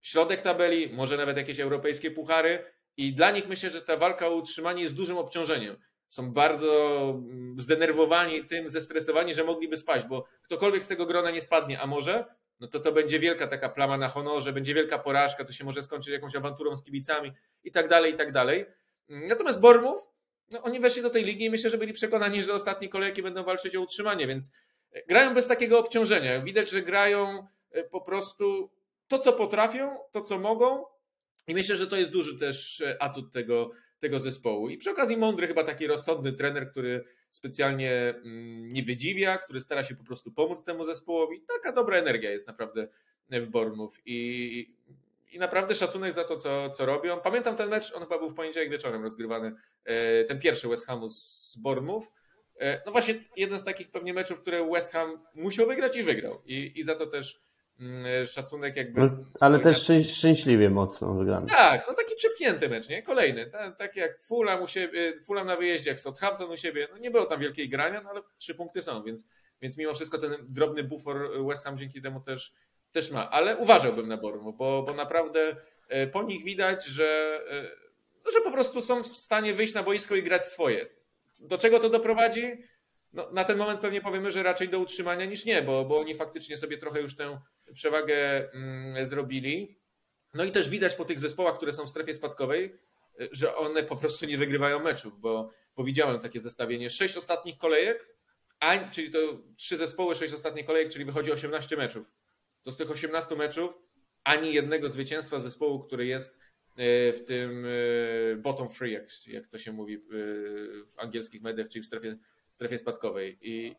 w środek tabeli, może nawet jakieś europejskie puchary i dla nich myślę, że ta walka o utrzymanie jest dużym obciążeniem. Są bardzo mm, zdenerwowani tym, zestresowani, że mogliby spaść, bo ktokolwiek z tego grona nie spadnie, a może, no to to będzie wielka taka plama na honorze, będzie wielka porażka, to się może skończyć jakąś awanturą z kibicami i tak dalej, i tak dalej. Natomiast Bormów no, oni weszli do tej ligi i myślę, że byli przekonani, że do ostatniej kolejki będą walczyć o utrzymanie, więc e, grają bez takiego obciążenia. Widać, że grają e, po prostu to, co potrafią, to, co mogą i myślę, że to jest duży też e, atut tego, tego zespołu. I przy okazji mądry, chyba taki rozsądny trener, który specjalnie mm, nie wydziwia, który stara się po prostu pomóc temu zespołowi. Taka dobra energia jest naprawdę w Bormów i i naprawdę szacunek za to, co, co robią. Pamiętam ten mecz, on chyba był w poniedziałek wieczorem rozgrywany, e, ten pierwszy West Hamu z Bournemouth. E, no właśnie jeden z takich pewnie meczów, które West Ham musiał wygrać i wygrał. I, i za to też szacunek jakby. No, ale też szczęśliwie mocno wygrany. Tak, no taki przepchnięty mecz, nie? Kolejny. Tak, tak jak Fulham u siebie, Fulham na wyjeździe, jak Southampton u siebie. No nie było tam wielkiej grania, no ale trzy punkty są, więc, więc mimo wszystko ten drobny bufor West Ham dzięki temu też, też ma. Ale uważałbym na Bournemouth, bo, bo naprawdę e, po nich widać, że, e, że po prostu są w stanie wyjść na boisko i grać swoje. Do czego to doprowadzi? No, na ten moment pewnie powiemy, że raczej do utrzymania niż nie, bo, bo oni faktycznie sobie trochę już tę przewagę mm, zrobili. No i też widać po tych zespołach, które są w strefie spadkowej, że one po prostu nie wygrywają meczów, bo, widziałem takie zestawienie. Sześć ostatnich kolejek, a, czyli to trzy zespoły, sześć ostatnich kolejek, czyli wychodzi 18 meczów. To z tych 18 meczów ani jednego zwycięstwa zespołu, który jest e, w tym e, bottom free, jak, jak to się mówi w angielskich mediach, czyli w strefie strefie spadkowej. I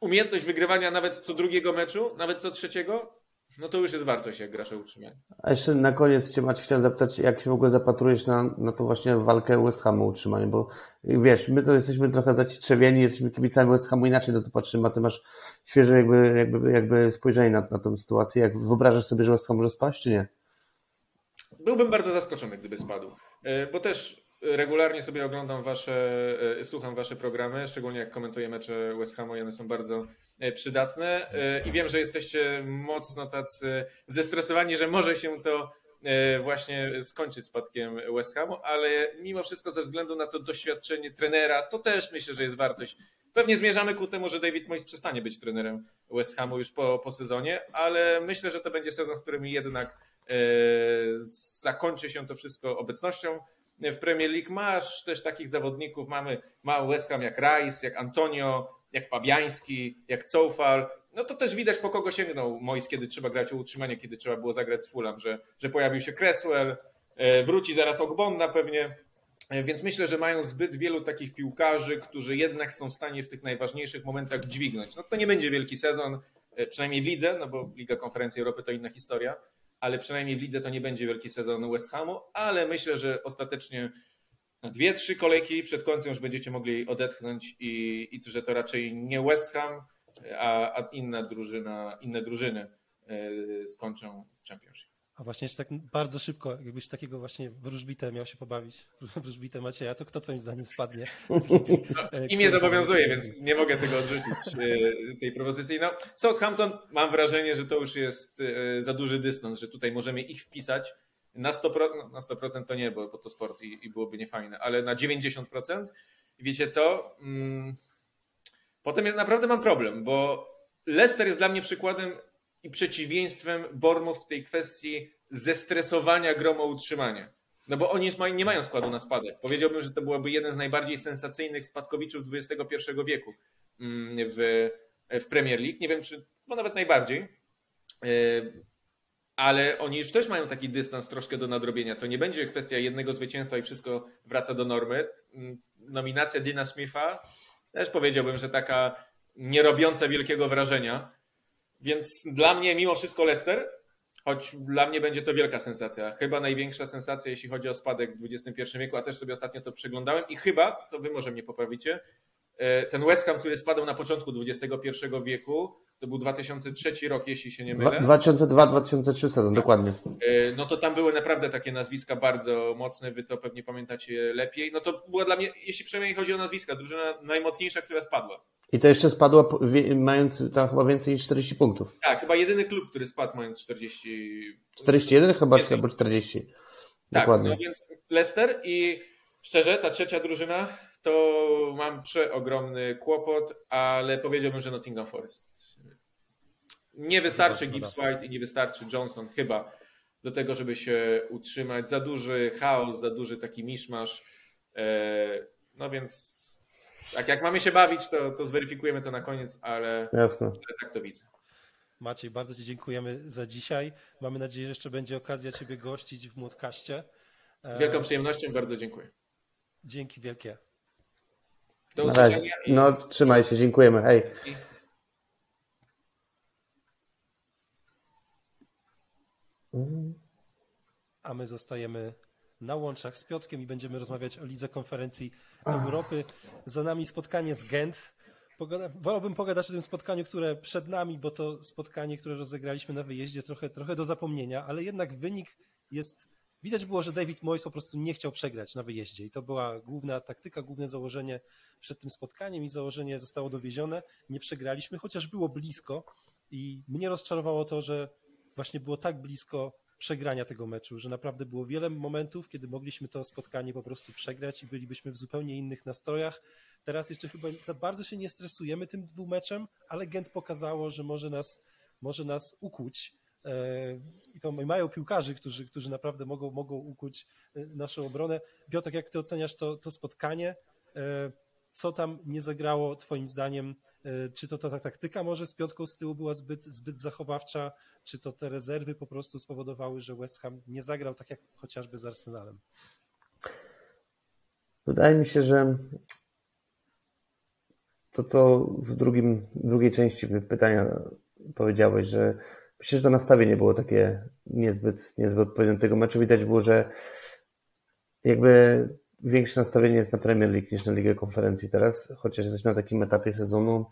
umiejętność wygrywania nawet co drugiego meczu, nawet co trzeciego, no to już jest wartość, jak grasz o utrzymanie. A jeszcze na koniec Cię Maciej chciałem zapytać, jak się w ogóle zapatrujesz na, na to właśnie walkę West Hamu o utrzymanie, bo wiesz, my to jesteśmy trochę zacietrzewieni, jesteśmy kibicami West Hamu, inaczej na to patrzymy, a Ty masz świeże jakby, jakby, jakby spojrzenie na, na tę sytuację. Jak wyobrażasz sobie, że West Ham może spaść, czy nie? Byłbym bardzo zaskoczony, gdyby spadł, e, bo też regularnie sobie oglądam wasze, e, słucham wasze programy, szczególnie jak komentuję mecze West Hamu i one są bardzo e, przydatne e, i wiem, że jesteście mocno tacy zestresowani, że może się to właśnie skończyć spadkiem West Hamu, ale mimo wszystko ze względu na to doświadczenie trenera, to też myślę, że jest wartość. Pewnie zmierzamy ku temu, że David Moyes przestanie być trenerem West Hamu już po, po sezonie, ale myślę, że to będzie sezon, w którym jednak zakończy się to wszystko obecnością w Premier League masz też takich zawodników, mamy, ma West Ham jak Rice, jak Antonio, jak Fabiański, jak Coufal, no to też widać po kogo sięgnął Mois, kiedy trzeba grać o utrzymanie, kiedy trzeba było zagrać z Fulham, że, że pojawił się Cresswell, e, wróci zaraz Ogbonna pewnie, e, więc myślę, że mają zbyt wielu takich piłkarzy, którzy jednak są w stanie w tych najważniejszych momentach dźwignąć. No to nie będzie wielki sezon, e, przynajmniej w lidze, no bo Liga Konferencji Europy to inna historia, ale przynajmniej w lidze to nie będzie wielki sezon West Hamu, ale myślę, że ostatecznie dwie, trzy kolejki przed końcem już będziecie mogli odetchnąć i, i że to raczej nie West Ham, a, a inna drużyna, inne drużyny e, skończą w Championship. A właśnie jeszcze tak bardzo szybko, jakbyś takiego właśnie wróżbitę miał się pobawić, wróżbitę Macieja, to kto twoim zdaniem spadnie? No, imię zobowiązuje, więc nie mogę tego odrzucić, e, tej propozycji. No, Southampton mam wrażenie, że to już jest e, za duży dystans, że tutaj możemy ich wpisać na 100%, no, na 100% to nie, bo, bo to sport i, i byłoby niefajne, ale na 90%. I wiecie co? Hmm, potem jest naprawdę mam problem, bo Leicester jest dla mnie przykładem i przeciwieństwem Bournemouth w tej kwestii zestresowania grą o utrzymanie. No bo oni nie mają składu na spadek. Powiedziałbym, że to byłoby jeden z najbardziej sensacyjnych spadkowiczów XXI wieku mm, w, w Premier League. Nie wiem, czy, bo nawet najbardziej. E, ale oni już też mają taki dystans troszkę do nadrobienia. To nie będzie kwestia jednego zwycięstwa i wszystko wraca do normy. Mm, nominacja Dina Smitha też powiedziałbym, że taka nie robiąca wielkiego wrażenia. Więc dla mnie mimo wszystko Leicester, choć dla mnie będzie to wielka sensacja. Chyba największa sensacja, jeśli chodzi o spadek w XXI wieku, a też sobie ostatnio to przeglądałem i chyba, to wy może mnie poprawicie, e, ten West Ham, który spadł na początku XXI wieku, to był 2003 rok, jeśli się nie mylę. 2002-2003 sezon, dokładnie. E, no to tam były naprawdę takie nazwiska bardzo mocne, wy to pewnie pamiętacie lepiej. No to była dla mnie, jeśli przynajmniej chodzi o nazwiska, drużyna najmocniejsza, która spadła. I to jeszcze spadła mając tam chyba więcej niż 40 punktów. Tak, chyba jedyny klub, który spadł mając 40. 41 chyba, więcej. albo 40. Tak, Dokładnie. no więc Leicester i szczerze, ta trzecia drużyna to mam przeogromny kłopot, ale powiedziałbym, że Nottingham Forest. Nie wystarczy Gibbs White i nie wystarczy Johnson chyba do tego, żeby się utrzymać. Za duży chaos, za duży taki miszmasz. E, no więc tak, jak mamy się bawić, to, to zweryfikujemy to na koniec, ale, Jasne. ale tak to widzę. Maciej, bardzo Ci dziękujemy za dzisiaj. Mamy nadzieję, że jeszcze będzie okazja Ciebie gościć w Młotkaście. Z wielką przyjemnością, bardzo dziękuję. Dzięki wielkie. Do usłyszenia. No, trzymaj się, dziękujemy. Hej. A my zostajemy na łączach z Piotkiem i będziemy rozmawiać o Lidze Konferencji Europy. Za nami spotkanie z Gent. Pogada, wolałbym pogadać o tym spotkaniu, które przed nami, bo to spotkanie, które rozegraliśmy na wyjeździe, trochę, trochę do zapomnienia, ale jednak wynik jest. Widać było, że David Moyes po prostu nie chciał przegrać na wyjeździe i to była główna taktyka, główne założenie przed tym spotkaniem i założenie zostało dowiezione. Nie przegraliśmy, chociaż było blisko i mnie rozczarowało to, że właśnie było tak blisko przegrania tego meczu, że naprawdę było wiele momentów, kiedy mogliśmy to spotkanie po prostu przegrać i bylibyśmy w zupełnie innych nastrojach. Teraz jeszcze chyba za bardzo się nie stresujemy tym dwumeczem, ale Gent pokazało, że może nas, może nas ukuć. E, I to mają piłkarzy, którzy, którzy naprawdę mogą, mogą ukuć e, naszą obronę. Piotrek, jak ty oceniasz to, to spotkanie? E, co tam nie zagrało Twoim zdaniem? Czy to ta taktyka może z piątką z tyłu była zbyt, zbyt zachowawcza, czy to te rezerwy po prostu spowodowały, że West Ham nie zagrał tak jak chociażby z Arsenalem? Wydaje mi się, że to, co w, drugim, drugiej części pytania powiedziałeś, że myślę, że to nastawienie było takie niezbyt, niezbyt odpowiednie tego meczu. Widać było, że jakby większe nastawienie jest na Premier League niż na Ligę Konferencji teraz, chociaż jesteśmy na takim etapie sezonu.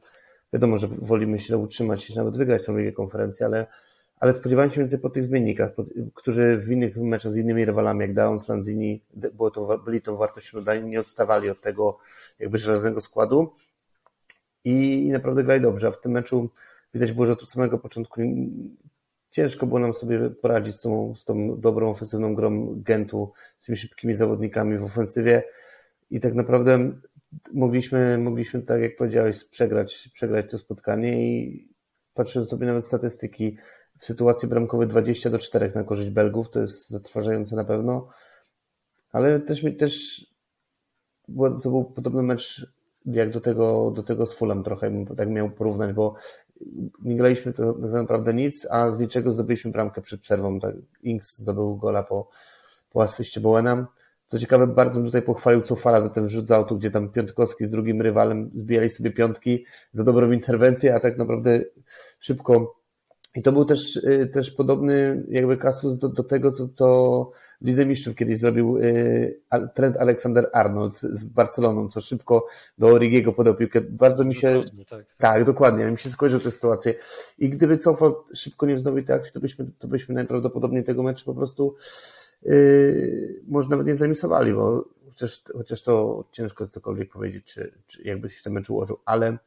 Wiadomo, że wolimy się utrzymać niż nawet wygrać tą Ligę Konferencji, ale, ale spodziewałem się więcej po tych zmiennikach, po, którzy w innych meczach z innymi rywalami, jak Downs, Lanzini, było to, byli tą wartością dodania, nie odstawali od tego jakby żelaznego składu i, i naprawdę grali dobrze. A w tym meczu widać było, że od samego początku ciężko było nam sobie poradzić z tą, z tą dobrą ofensywną grą Gentu, z tymi szybkimi zawodnikami w ofensywie. I tak naprawdę mogliśmy, mogliśmy tak jak powiedziałeś, przegrać, przegrać to spotkanie. I patrząc sobie nawet statystyki, w sytuacji bramkowej 20 do 4 na korzyść Belgów, to jest zatrważające na pewno, ale też też to był podobny mecz jak do tego, do tego z Fulham trochę bym tak miał porównać, bo nie graliśmy to tak naprawdę nic, a z niczego zdobyliśmy bramkę przed przerwą. Tak, Inks zdobył gola po, po asyście Bowena. Co ciekawe, bardzo bym tutaj pochwalił Cofala za ten rzut z autu, gdzie tam Piątkowski z drugim rywalem zbijali sobie piątki za dobrą interwencję, a tak naprawdę szybko i to był też, y, też podobny jakby kasus do, do tego, co, co Lidze Mistrzów kiedyś zrobił y, Trent Alexander Arnold z Barceloną, co szybko do Origiego podał piłkę. Bardzo mi się... Tak. tak, dokładnie. Mi się skojarzył tę sytuację. I gdyby cofał szybko nie wznowił tej akcji, to byśmy, to byśmy najprawdopodobniej tego meczu po prostu yy, może nawet nie zamisowali, bo chociaż, chociaż to ciężko cokolwiek powiedzieć, czy, czy jakby się ten mecz ułożył, ale,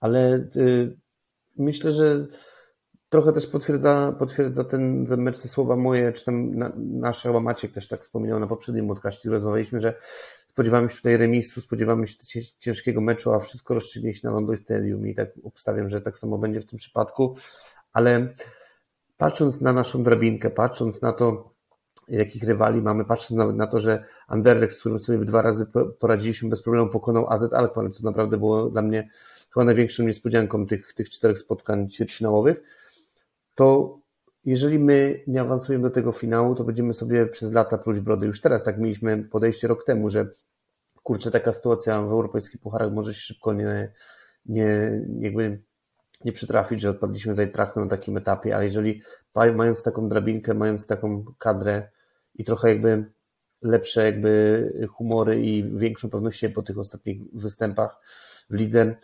ale yy, myślę, że trochę też potwierdza, potwierdza ten, ten mecz te słowa moje, czy tam na, nasze, Maciek też tak wspominał na poprzednim podcaście, rozmawialiśmy, że spodziewamy się tutaj remisu, spodziewamy się ciężkiego meczu, a wszystko rozstrzygnie się na London Stadium i tak obstawiam, że tak samo będzie w tym przypadku, ale patrząc na naszą drabinkę, patrząc na to, jakich rywali mamy, patrząc nawet na to, że Anderlecht, z którym sobie dwa razy poradziliśmy bez problemu, pokonał AZ Alkmaar, co naprawdę było dla mnie chyba największą niespodzianką tych, tych czterech spotkań ćwierćfinałowych, to jeżeli my nie awansujemy do tego finału, to będziemy sobie przez lata pluć brody. Już teraz tak mieliśmy podejście rok temu, że kurczę, taka sytuacja w europejskich pucharach może się szybko nie, nie jakby nie przytrafić, że odpadliśmy za Eintrachtem na takim etapie, ale jeżeli mając taką drabinkę, mając taką kadrę i trochę jakby lepsze jakby humory i większą pewność siebie po tych ostatnich występach w lidze,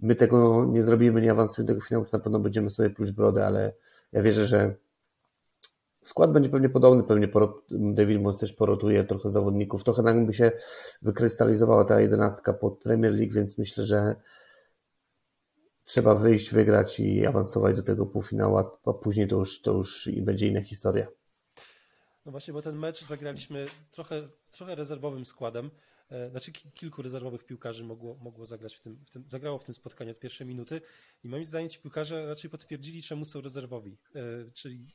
my tego nie zrobimy, nie awansujemy do tego finału, to na pewno będziemy sobie pluć brodę, ale ja wierzę, że skład będzie pewnie podobny, pewnie David Moss też porotuje trochę zawodników, trochę tak by się wykrystalizowała ta jedenastka pod Premier League, więc myślę, że trzeba wyjść, wygrać i awansować do tego półfinału, a później to już, to już będzie inna historia. No właśnie, bo ten mecz zagraliśmy trochę, trochę rezerwowym składem. E, znaczy kilku rezerwowych piłkarzy mogło, mogło zagrać w tym, w tym, zagrało w tym spotkaniu od pierwszej minuty i moim zdaniem ci piłkarze raczej potwierdzili, czemu są rezerwowi. E, czyli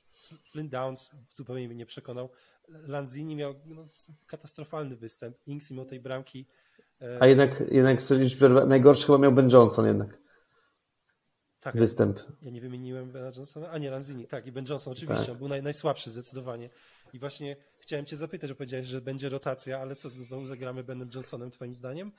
Flynn Downs zupełnie mnie nie przekonał. Lanzini miał no, katastrofalny występ. Inks mimo tej bramki. E, a jednak, jednak najgorszy chyba miał Ben Johnson jednak. Tak, występ. Ja nie wymieniłem Bena Johnsona, a nie Lanzini, tak i Ben Johnson oczywiście, tak. on był naj, najsłabszy zdecydowanie. I właśnie chciałem Cię zapytać, bo powiedziałeś, że będzie rotacja, ale co, znowu zagramy Benem Johnsonem Twoim zdaniem?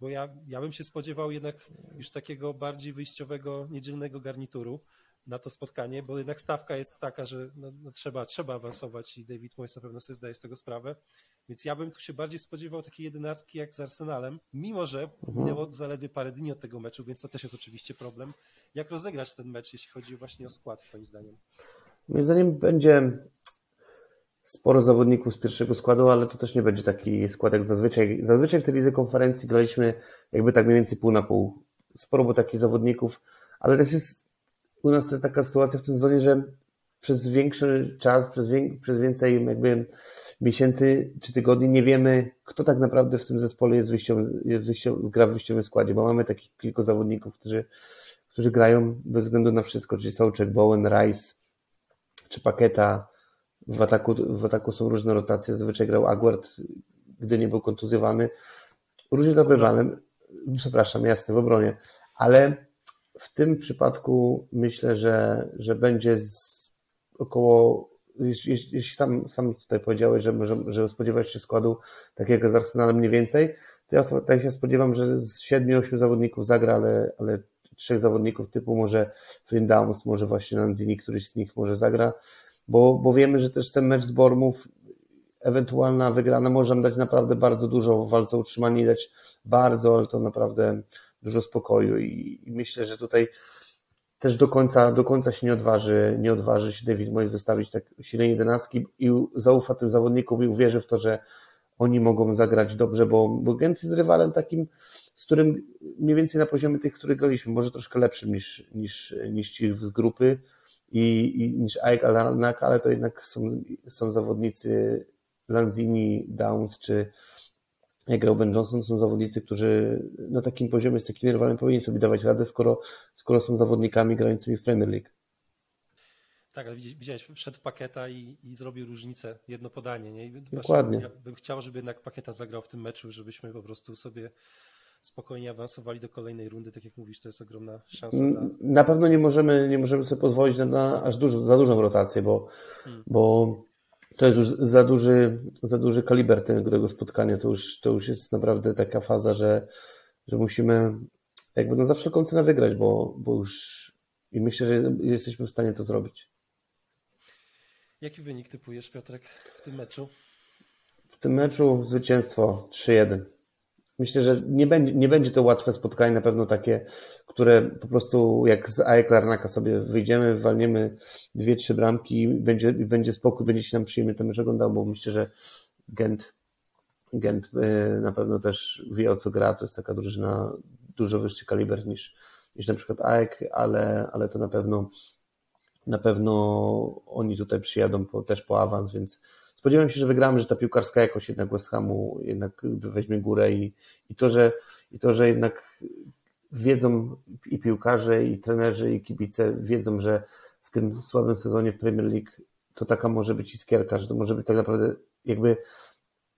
bo ja, ja bym się spodziewał jednak już takiego bardziej wyjściowego niedzielnego garnituru na to spotkanie, bo jednak stawka jest taka, że no, no trzeba, trzeba awansować i David Moyes na pewno sobie zdaje z tego sprawę. Więc ja bym tu się bardziej spodziewał takiej jedenastki jak z Arsenalem, mimo że mhm. minęło zaledwie parę dni od tego meczu, więc to też jest oczywiście problem. Jak rozegrać ten mecz, jeśli chodzi właśnie o skład, twoim zdaniem? Moim zdaniem będzie sporo zawodników z pierwszego składu, ale to też nie będzie taki skład jak zazwyczaj. Zazwyczaj w tej lidze konferencji graliśmy jakby tak mniej więcej pół na pół. Sporo było takich zawodników, ale też jest u nas jest taka sytuacja w tym sezonie, że przez większy czas, przez, przez więcej jakby miesięcy czy tygodni nie wiemy, kto tak naprawdę w tym zespole jest, jest gra w wyjściowym składzie, bo mamy takich kilku zawodników, którzy, którzy grają bez względu na wszystko, czyli Sołczek, Bowen, Rice czy Paketa. W ataku, w ataku są różne rotacje. Zazwyczaj grał Aguard, gdy nie był kontuzjowany. Różnie to bywa, przepraszam, jasne, w obronie. Ale w tym przypadku myślę, że, że będzie około, jeśli, sam, sam tutaj powiedziałeś, że, że, że się składu takiego z Arsenalem mniej więcej, to ja tak się spodziewam, że z 7-8 zawodników zagra, ale, ale trzech zawodników typu może Flynn Downs, może właśnie Lanzini, któryś z nich może zagra, bo, bo wiemy, że też ten mecz z Bormów ewentualna wygrana może dać naprawdę bardzo dużo w walce o utrzymanie i dać bardzo, ale to naprawdę dużo spokoju. I, i myślę, że tutaj też do końca, do końca się nie odważy, nie odważy się David Moyes wystawić tak silnej jedenastki i zaufa tym zawodnikom i uwierzy w to, że oni mogą zagrać dobrze, bo, bo Gent jest rywalem takim, z którym mniej więcej na poziomie tych, których graliśmy, może troszkę lepszym niż, niż, niż ci z grupy i, i niż Aik Alanak, ale to jednak są, są zawodnicy Lanzini, Downs czy, jak Ben Johnson, są zawodnicy, którzy na takim poziomie z takim rywalem powinni sobie dawać radę, skoro, skoro są zawodnikami grającymi w Premier League. Tak, ale widziałeś, wszedł Paketa i, i zrobił różnicę, jedno podanie. Nie? Dokładnie. Ja bym chciał, żeby jednak Paketa zagrał w tym meczu, żebyśmy po prostu sobie spokojnie awansowali do kolejnej rundy. Tak jak mówisz, to jest ogromna szansa. Dla... Na pewno nie możemy, nie możemy sobie pozwolić na, na aż dużo, za dużą rotację, bo, hmm. bo to jest już za duży, za duży kaliber tego, tego spotkania. To już, to już jest naprawdę taka faza, że, że musimy jakby no za wszelką cenę wygrać, bo, bo już i myślę, że jesteśmy w stanie to zrobić. Jaki wynik typujesz, Piotrek, w tym meczu? W tym meczu zwycięstwo 3-1. Myślę, że nie będzie, nie będzie to łatwe spotkanie, na pewno takie, które po prostu jak z AEK Larnaka sobie wyjdziemy, walniemy dwie, trzy bramki i będzie, będzie spokój, będzie się nam przyjemnie ten mecz oglądał, bo myślę, że Gent, Gent y, na pewno też wie o co gra, to jest taka drużyna dużo wyższy kaliber niż, niż na przykład AEK, ale, ale to na pewno na pewno oni tutaj przyjadą po, też po awans, więc spodziewam się, że wygramy, że ta piłkarska jakość jednak West Hamu jednak weźmie górę i, i, to, że, i to, że jednak wiedzą i piłkarze, i trenerzy, i kibice wiedzą, że w tym słabym sezonie Premier League to taka może być iskierka, że to może być tak naprawdę jakby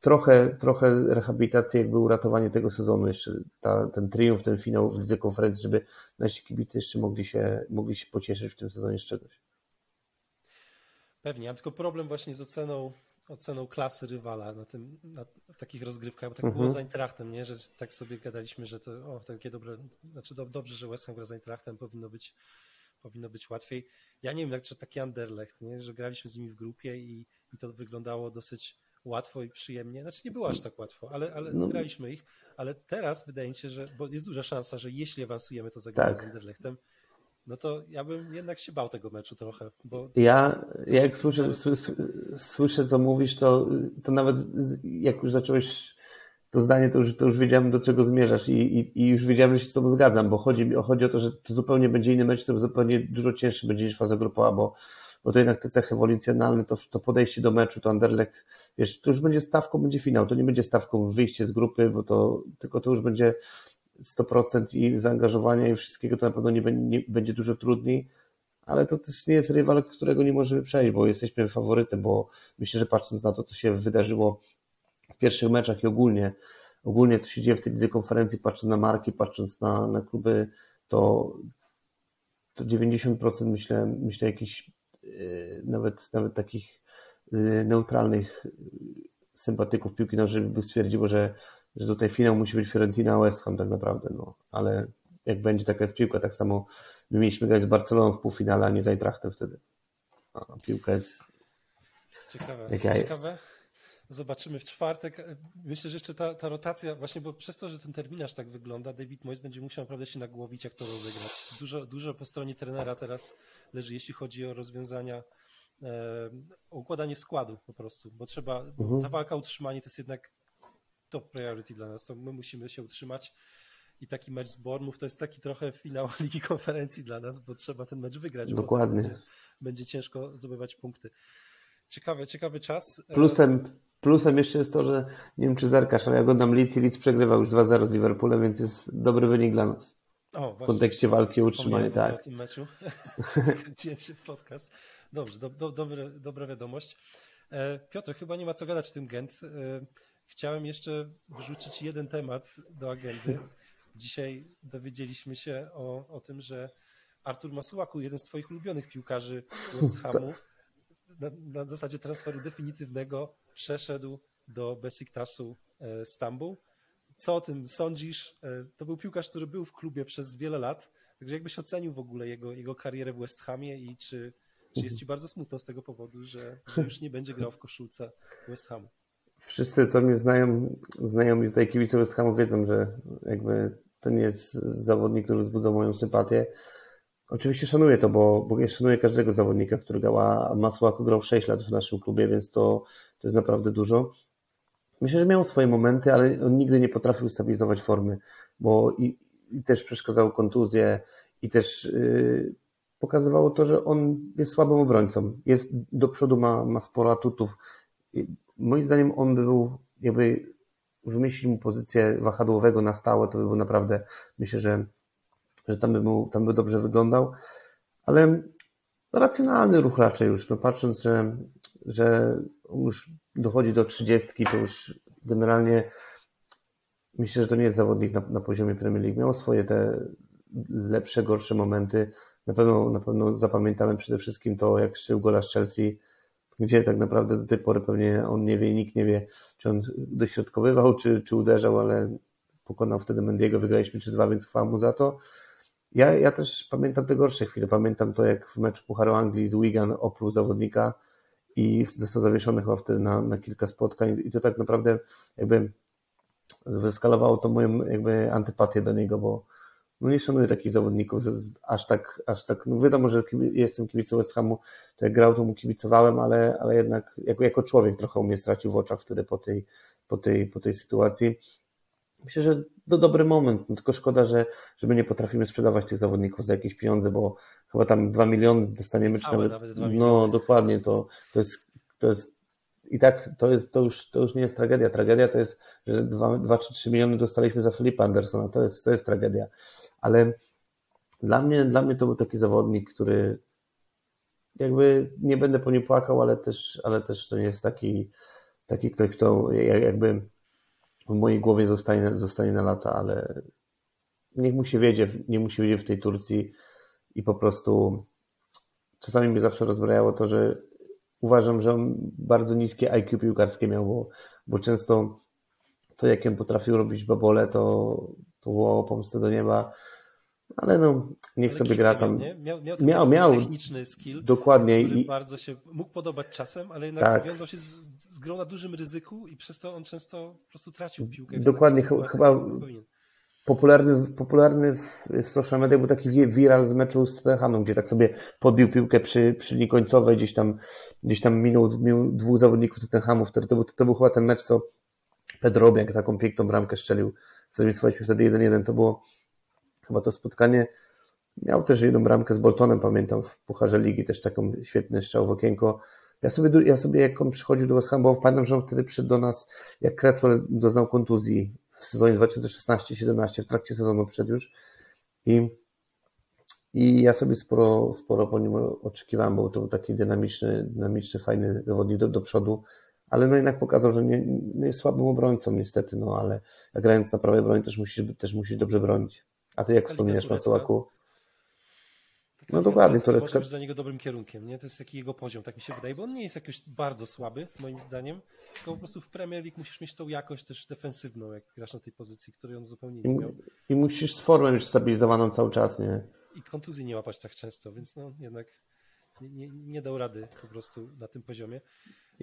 trochę, trochę rehabilitacja, jakby uratowanie tego sezonu, jeszcze ta, ten triumf, ten finał w Lidze Konferencji, żeby nasi kibice jeszcze mogli się, mogli się pocieszyć w tym sezonie z czegoś. Pewnie, mam tylko problem właśnie z oceną oceną klasy rywala na, tym, na takich rozgrywkach, bo tak mhm. było z Eintrachtem, nie? że tak sobie gadaliśmy, że to o, takie dobre, znaczy do, dobrze, że West Ham gra z Eintrachtem, powinno być, powinno być łatwiej. Ja nie wiem, jak to taki Anderlecht, nie? że graliśmy z nimi w grupie i, i to wyglądało dosyć łatwo i przyjemnie. Znaczy nie było aż tak łatwo, ale, ale no. graliśmy ich, ale teraz wydaje mi się, że, bo jest duża szansa, że jeśli awansujemy, to zagramy tak. z Anderlechtem, no to ja bym jednak się bał tego meczu trochę. Bo ja, jak słyszę, słyszę, co mówisz, to, to nawet jak już zacząłeś to zdanie, to już, to już wiedziałem, do czego zmierzasz i, i, i już wiedziałem, że się z tobą zgadzam, bo chodzi, chodzi o to, że to zupełnie będzie inny mecz, to zupełnie dużo cięższy będzie niż faza grupowa, bo, bo to jednak te cechy ewolucjonalne, to, to podejście do meczu, to Anderlecht, wiesz, to już będzie stawką, będzie finał, to nie będzie stawką wyjście z grupy, bo to, tylko to już będzie 100% i zaangażowania i wszystkiego, to na pewno nie, nie będzie dużo trudniej, ale to też nie jest rywal, którego nie możemy przejść, bo jesteśmy faworytem, bo myślę, że patrząc na to, co się wydarzyło w pierwszych meczach i ogólnie, ogólnie to się dzieje w tej lidze konferencji, patrząc na marki, patrząc na, na kluby, to, to 90% myślę, myślę jakichś yy, nawet, nawet takich yy, neutralnych sympatyków piłki nożnej by stwierdziło, że że tutaj finał musi być Fiorentina West Ham tak naprawdę, no, ale jak będzie taka jest piłka, tak samo my mieliśmy grać z Barceloną w półfinale, a nie z Eintrachtem wtedy. A piłka jest ciekawe. Jaka ciekawe. Jest? Zobaczymy w czwartek. Myślę, że jeszcze ta, ta rotacja, właśnie bo przez to, że ten terminarz tak wygląda, David Moyes będzie musiał naprawdę się nagłowić, jak to rozegrać. Dużo, dużo po stronie trenera teraz leży, jeśli chodzi o rozwiązania, e, układanie składu po prostu, bo trzeba, mhm. ta walka o utrzymanie to jest jednak top priority dla nas, to my musimy się utrzymać i taki mecz z Bournemouth to jest taki trochę finał Ligi Konferencji dla nas, bo trzeba ten mecz wygrać. Dokładnie. Będzie, będzie ciężko zdobywać punkty. Ciekawy, ciekawy czas. Plusem, plusem jeszcze jest to, że nie wiem czy zerkasz, ale ja oglądam Leeds i Leeds przegrywał już 2-0 z Liverpoolem, więc jest dobry wynik dla nas. O, w kontekście walki o utrzymanie, tak. o tym meczu. Kręciłem się w podcast. Dobrze, do, do, dobre, dobra wiadomość. E, Piotr, chyba nie ma co gadać w tym Gent. Chciałem jeszcze wrzucić jeden temat do agendy. Dzisiaj dowiedzieliśmy się o, o tym, że Artur Masuaku, jeden z Twoich ulubionych piłkarzy West Hamu, na, na zasadzie transferu definitywnego przeszedł do Besiktasu e, Stambuł. Co o tym sądzisz? E, to był piłkarz, który był w klubie przez wiele lat. Także jakbyś ocenił w ogóle jego, jego karierę w West Hamie i czy, czy jest ci bardzo smutno z tego powodu, że, że już nie będzie grał w koszulce West Hamu? Wszyscy, co mnie znają, znają tutaj kibice West Hamu wiedzą, że jakby to nie jest zawodnik, który wzbudza moją sympatię. Oczywiście szanuję to, bo, bo ja szanuję każdego zawodnika, który grał, a Masłako grał 6 lat w naszym klubie, więc to, to jest naprawdę dużo. Myślę, że miał swoje momenty, ale on nigdy nie potrafił stabilizować formy, bo i, i też przeszkadzał kontuzje i też yy, pokazywało to, że on jest słabym obrońcą. Jest do przodu, ma, ma sporo atutów. Moim zdaniem on by był, jakby wymyślić mu pozycję wahadłowego na stałe, to by był naprawdę, myślę, że że tam by, mu, tam by dobrze wyglądał, ale racjonalny ruch raczej już, no patrząc, że, że już dochodzi do trzydziestki, to już generalnie myślę, że to nie jest zawodnik na, na poziomie Premier League. Miał swoje te lepsze, gorsze momenty. Na pewno, na pewno zapamiętamy przede wszystkim to, jak szył gola z Chelsea, gdzie tak naprawdę do tej pory pewnie on nie wie, nikt nie wie, czy on dośrodkowywał, czy, czy uderzał, ale pokonał wtedy Mendiego, wygraliśmy 3-2, więc chwała mu za to. Ja, ja też pamiętam te gorsze chwile. Pamiętam to, jak w meczu Pucharu Anglii z Wigan opluł zawodnika i został zawieszony chyba wtedy na, na kilka spotkań i to tak naprawdę jakby wyskalowało to moją jakby antypatię do niego, bo no nie szanuję takich zawodników aż tak, aż tak, no wiadomo, że jestem kibicem West Hamu, to jak grał, to mu kibicowałem, ale, ale jednak jako, jako człowiek trochę mnie stracił w oczach wtedy po tej, po tej, po tej sytuacji. Myślę, że to dobry moment, no tylko szkoda, że, że my nie potrafimy sprzedawać tych zawodników za jakieś pieniądze, bo chyba tam 2 miliony dostaniemy, czy nawet, nawet no dokładnie, to, to jest, to jest i tak to, jest, to, już, to już nie jest tragedia. Tragedia to jest, że 2, 2 czy 3 miliony dostaliśmy za Filipa Andersona. To jest, to jest tragedia. Ale dla mnie, dla mnie to był taki zawodnik, który jakby nie będę po nim płakał, ale też, ale też to nie jest taki, taki ktoś, kto jakby w mojej głowie zostanie, zostanie na lata, ale niech mu się wiedzie, nie musi wiedzieć w tej Turcji i po prostu czasami mnie zawsze rozbrajało to, że uważam, że on bardzo niskie IQ piłkarskie miał, bo, bo często to, jak on potrafił robić babole, to, to wołało pomstę do nieba. Ale no, niech ale sobie gra tam. Miał, miał, miał, miał, techniczny skill. Dokładnie. I bardzo się mógł podobać czasem, ale jednak tak. wiązał się z, z grą na dużym ryzyku i przez to on często po prostu tracił piłkę. Dokładnie, chyba popularny, popularny w, w social media był taki viral z meczu z Tottenhamem, gdzie tak sobie podbił piłkę przy, przy linii końcowej, gdzieś tam, gdzieś tam minął, minął dwóch zawodników Tottenhamu, wtedy to był, to był chyba ten mecz, co Pedro jak taką piękną bramkę strzelił. Zremisowaliśmy wtedy 1-1, to było chyba to spotkanie. Miał też jedną bramkę z Boltonem, pamiętam, w Pucharze Ligi, też taką świetny strzał w okienko. Ja sobie, ja sobie jak on przychodził do West Ham, bo pamiętam, że on wtedy przyszedł do nas, jak Cresswell doznał kontuzji w sezonie 2016-17, w trakcie sezonu przed już. I, I ja sobie sporo, sporo po nim oczekiwałem, bo to był taki dynamiczny, dynamiczny fajny zawodnik do, do przodu, ale no jednak pokazał, że nie, nie jest słabym obrońcą niestety, no ale grając na prawej broni też musisz, też musisz dobrze bronić. A ty jak wspominasz, Masułaku? No dokładnie, Turecka być dla niego dobrym kierunkiem, nie? To jest taki jego poziom, tak mi się wydaje, bo on nie jest jakoś bardzo słaby, moim zdaniem, tylko po prostu w Premier League musisz mieć tą jakość też defensywną, jak grasz na tej pozycji, której on zupełnie nie miał. I, i musisz z formą mieć stabilizowaną cały czas, nie? I kontuzji nie łapać tak często, więc no jednak nie, nie, nie dał rady po prostu na tym poziomie.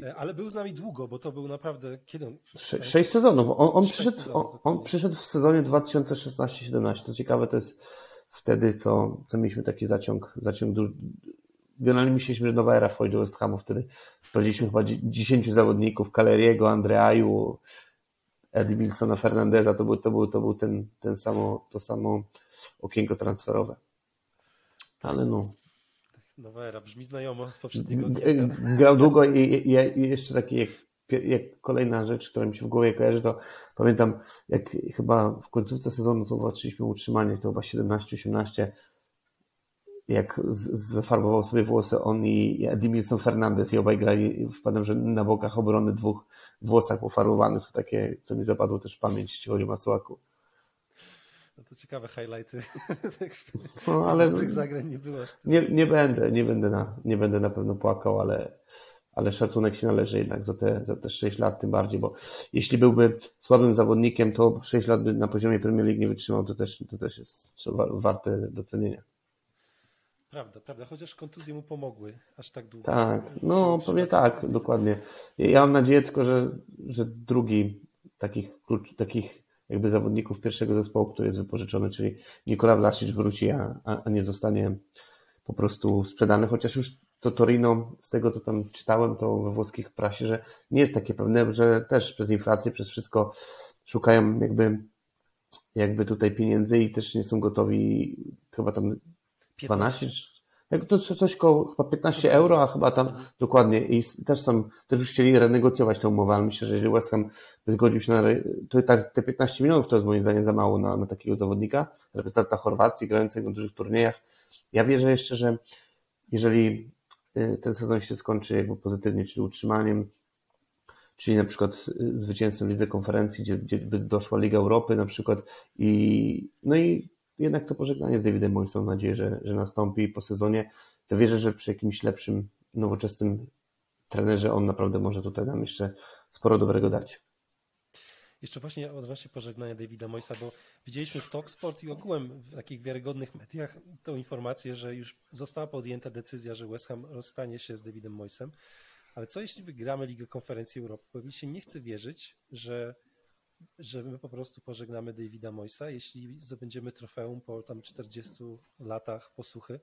E, ale był z nami długo, bo to był naprawdę. Kiedy on. Sze sześć sezonów. On, on przyszedł, sezonów, on, on, przyszedł w sezonie 2016-17. To ciekawe, to jest wtedy, co, co mieliśmy taki zaciąg, zaciąg duży. Generalnie myśleliśmy, że nowa era wchodzi do West Hamu. Wtedy wprowadziliśmy chyba 10 zawodników: Caleriego, Andreaju, Eddie Wilsona, Fernandeza. To był, to był, to był ten, ten samo, to samo okienko transferowe. Ale no. Nowa era brzmi znajomo z poprzedniego Grał długo i, i, i jeszcze taki kolejna rzecz, która mi się w głowie kojarzy, to pamiętam jak chyba w końcówce sezonu to walczyliśmy utrzymanie, to chyba 17-18 jak zafarbował sobie włosy on i Edmilson Fernandez i obaj grali, wpadłem, że na bokach obrony dwóch włosach pofarbowanych, to takie, co mi zapadło też w pamięć, jeśli chodzi o Masuaku. No to ciekawe highlighty. No, ale zagrań nie było. Nie, nie będę, nie będę na, nie będę na pewno płakał, ale, ale szacunek się należy jednak za te, za te 6 lat tym bardziej, bo jeśli byłby słabym zawodnikiem, to 6 lat by na poziomie Premier League nie wytrzymał, to też, to też jest warte docenienia. Prawda, prawda, chociaż kontuzje mu pomogły aż tak długo. Tak, no pewnie tak, dokładnie. Ja mam nadzieję tylko, że, że drugi takich, klucz, takich jakby zawodników pierwszego zespołu, który jest wypożyczony, czyli Nikola Vlasic wróci, a, a nie zostanie po prostu sprzedany, chociaż już to Torino, z tego co tam czytałem, to we włoskich prasie, że nie jest takie pewne, że też przez inflację, przez wszystko szukają jakby, jakby tutaj pieniędzy i też nie są gotowi chyba tam 12 jak to coś koło chyba 15 euro, a chyba tam dokładnie i też są, też już chcieli renegocjować tę umowę, ale myślę, że jeżeli West Ham by zgodził się na, to tak te 15 milionów to jest moim zdaniem za mało na, na takiego zawodnika, reprezentanta Chorwacji, grającego na dużych turniejach. Ja wierzę jeszcze, że jeżeli ten sezon się skończy jakby pozytywnie, czyli utrzymaniem, czyli na przykład y, zwycięstwem Lidze Konferencji, gdzie, gdzie by doszła Liga Europy na przykład i no i jednak to pożegnanie z Davidem Moyesem mam nadzieję, że, że nastąpi po sezonie, to wierzę, że przy jakimś lepszym, nowoczesnym trenerze on naprawdę może tutaj nam jeszcze sporo dobrego dać. Jeszcze właśnie odnośnie pożegnania Davida Moyesa, bo widzieliśmy w Talksport i ogółem w takich wiarygodnych mediach tą informację, że już została podjęta decyzja, że West Ham rozstanie się z Davidem Moyesem. Ale co jeśli wygramy Ligę Konferencji Europy? Bo mi się nie chce wierzyć, że że my po prostu pożegnamy Davida Moisa, jeśli zdobędziemy trofeum po tam 40 latach posłuchy.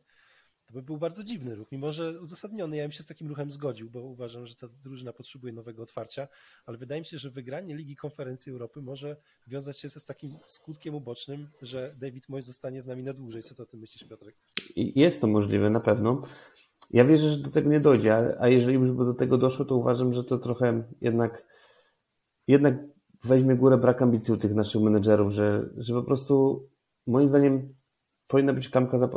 To by był bardzo dziwny ruch, mimo że uzasadniony. Ja bym się z takim ruchem zgodził, bo uważam, że ta drużyna potrzebuje nowego otwarcia, ale wydaje mi się, że wygranie Ligi Konferencji Europy może wiązać się z takim skutkiem ubocznym, że David Moyes zostanie z nami na dłużej. Co ty myślisz, Piotrek? Jest to możliwe, na pewno. Ja wierzę, że do tego nie dojdzie, a jeżeli już by do tego doszło, to uważam, że to trochę jednak, jednak weźmie górę brak ambicji u tych naszych menedżerów, że, że po prostu moim zdaniem powinna być klamka, zap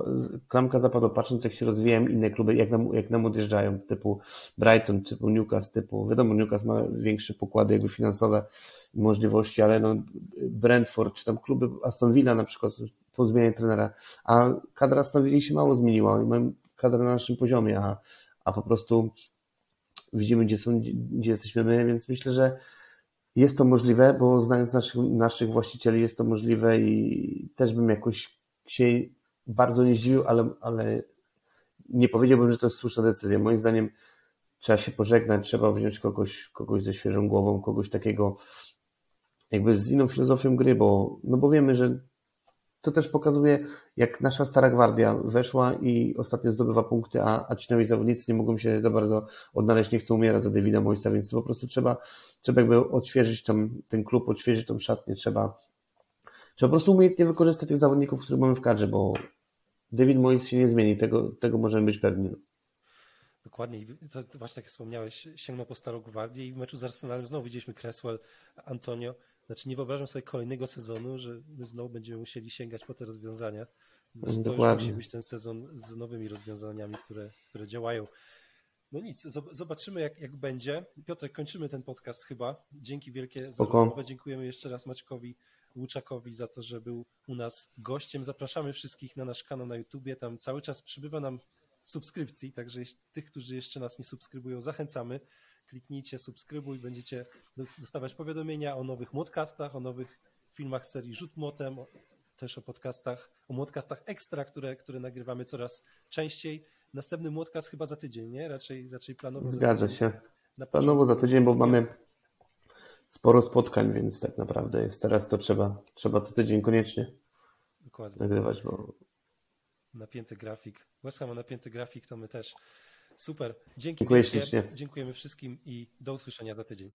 klamka patrząc jak się rozwijają inne kluby, jak nam, jak nam odjeżdżają, typu Brighton, typu Newcastle, typu, wiadomo, Newcastle ma większe pokłady jakby finansowe i możliwości, ale no Brentford, czy tam kluby Aston Villa na przykład po zmianie trenera, a kadra Aston Villa się mało zmieniła, mają kadrę na naszym poziomie, a, a po prostu widzimy, gdzie są, gdzie jesteśmy my, więc myślę, że jest to możliwe, bo znając naszych, naszych właścicieli jest to możliwe i też bym jakoś się bardzo nie zdziwił, ale, ale nie powiedziałbym, że to jest słuszna decyzja. Moim zdaniem trzeba się pożegnać, trzeba wziąć kogoś, kogoś ze świeżą głową, kogoś takiego jakby z inną filozofią gry, bo, no bo wiemy, że to też pokazuje, jak nasza stara gwardia weszła i ostatnio zdobywa punkty, a, a ci nowi zawodnicy nie mogą się za bardzo odnaleźć, nie chcą umierać za Davida Moisa, więc po prostu trzeba, trzeba jakby odświeżyć tam, ten klub, odświeżyć tą szatnię, trzeba, trzeba po prostu umiejętnie wykorzystać tych zawodników, których mamy w kadrze, bo David Mois się nie zmieni, tego, tego możemy być pewni. Dokładnie. To, to właśnie tak jak wspomniałeś, sięgnął po starą gwardię i w meczu z Arsenalem znowu widzieliśmy Cresswell, Antonio. Znaczy nie wyobrażam sobie kolejnego sezonu, że my znowu będziemy musieli sięgać po te rozwiązania. To Dokładnie. już musi być ten sezon z nowymi rozwiązaniami, które, które działają. No nic, zobaczymy jak, jak będzie. Piotrek, kończymy ten podcast chyba. Dzięki wielkie za Spoko. rozmowę. Dziękujemy jeszcze raz Maćkowi Łuczakowi za to, że był u nas gościem. Zapraszamy wszystkich na nasz kanał na YouTubie. Tam cały czas przybywa nam subskrypcji, także tych, którzy jeszcze nas nie subskrybują, zachęcamy. Kliknijcie subskrybuj, będziecie dos- dostawać powiadomienia o nowych modcastach, o nowych filmach serii Rzut Młotem, o- też o podcastach, o modcastach ekstra, które, które nagrywamy coraz częściej. Następny modcast chyba za tydzień, nie? Raczej, raczej planowo za Zgadza się. Na Planowo za tydzień, bo mamy sporo spotkań, więc tak naprawdę jest teraz to trzeba, trzeba co tydzień koniecznie Dokładnie. nagrywać, bo Napięty grafik. West Ham ma napięty grafik, to my też. Super. Dzięki Dziękuję wielkie. ślicznie. Dziękujemy wszystkim i do usłyszenia za tydzień.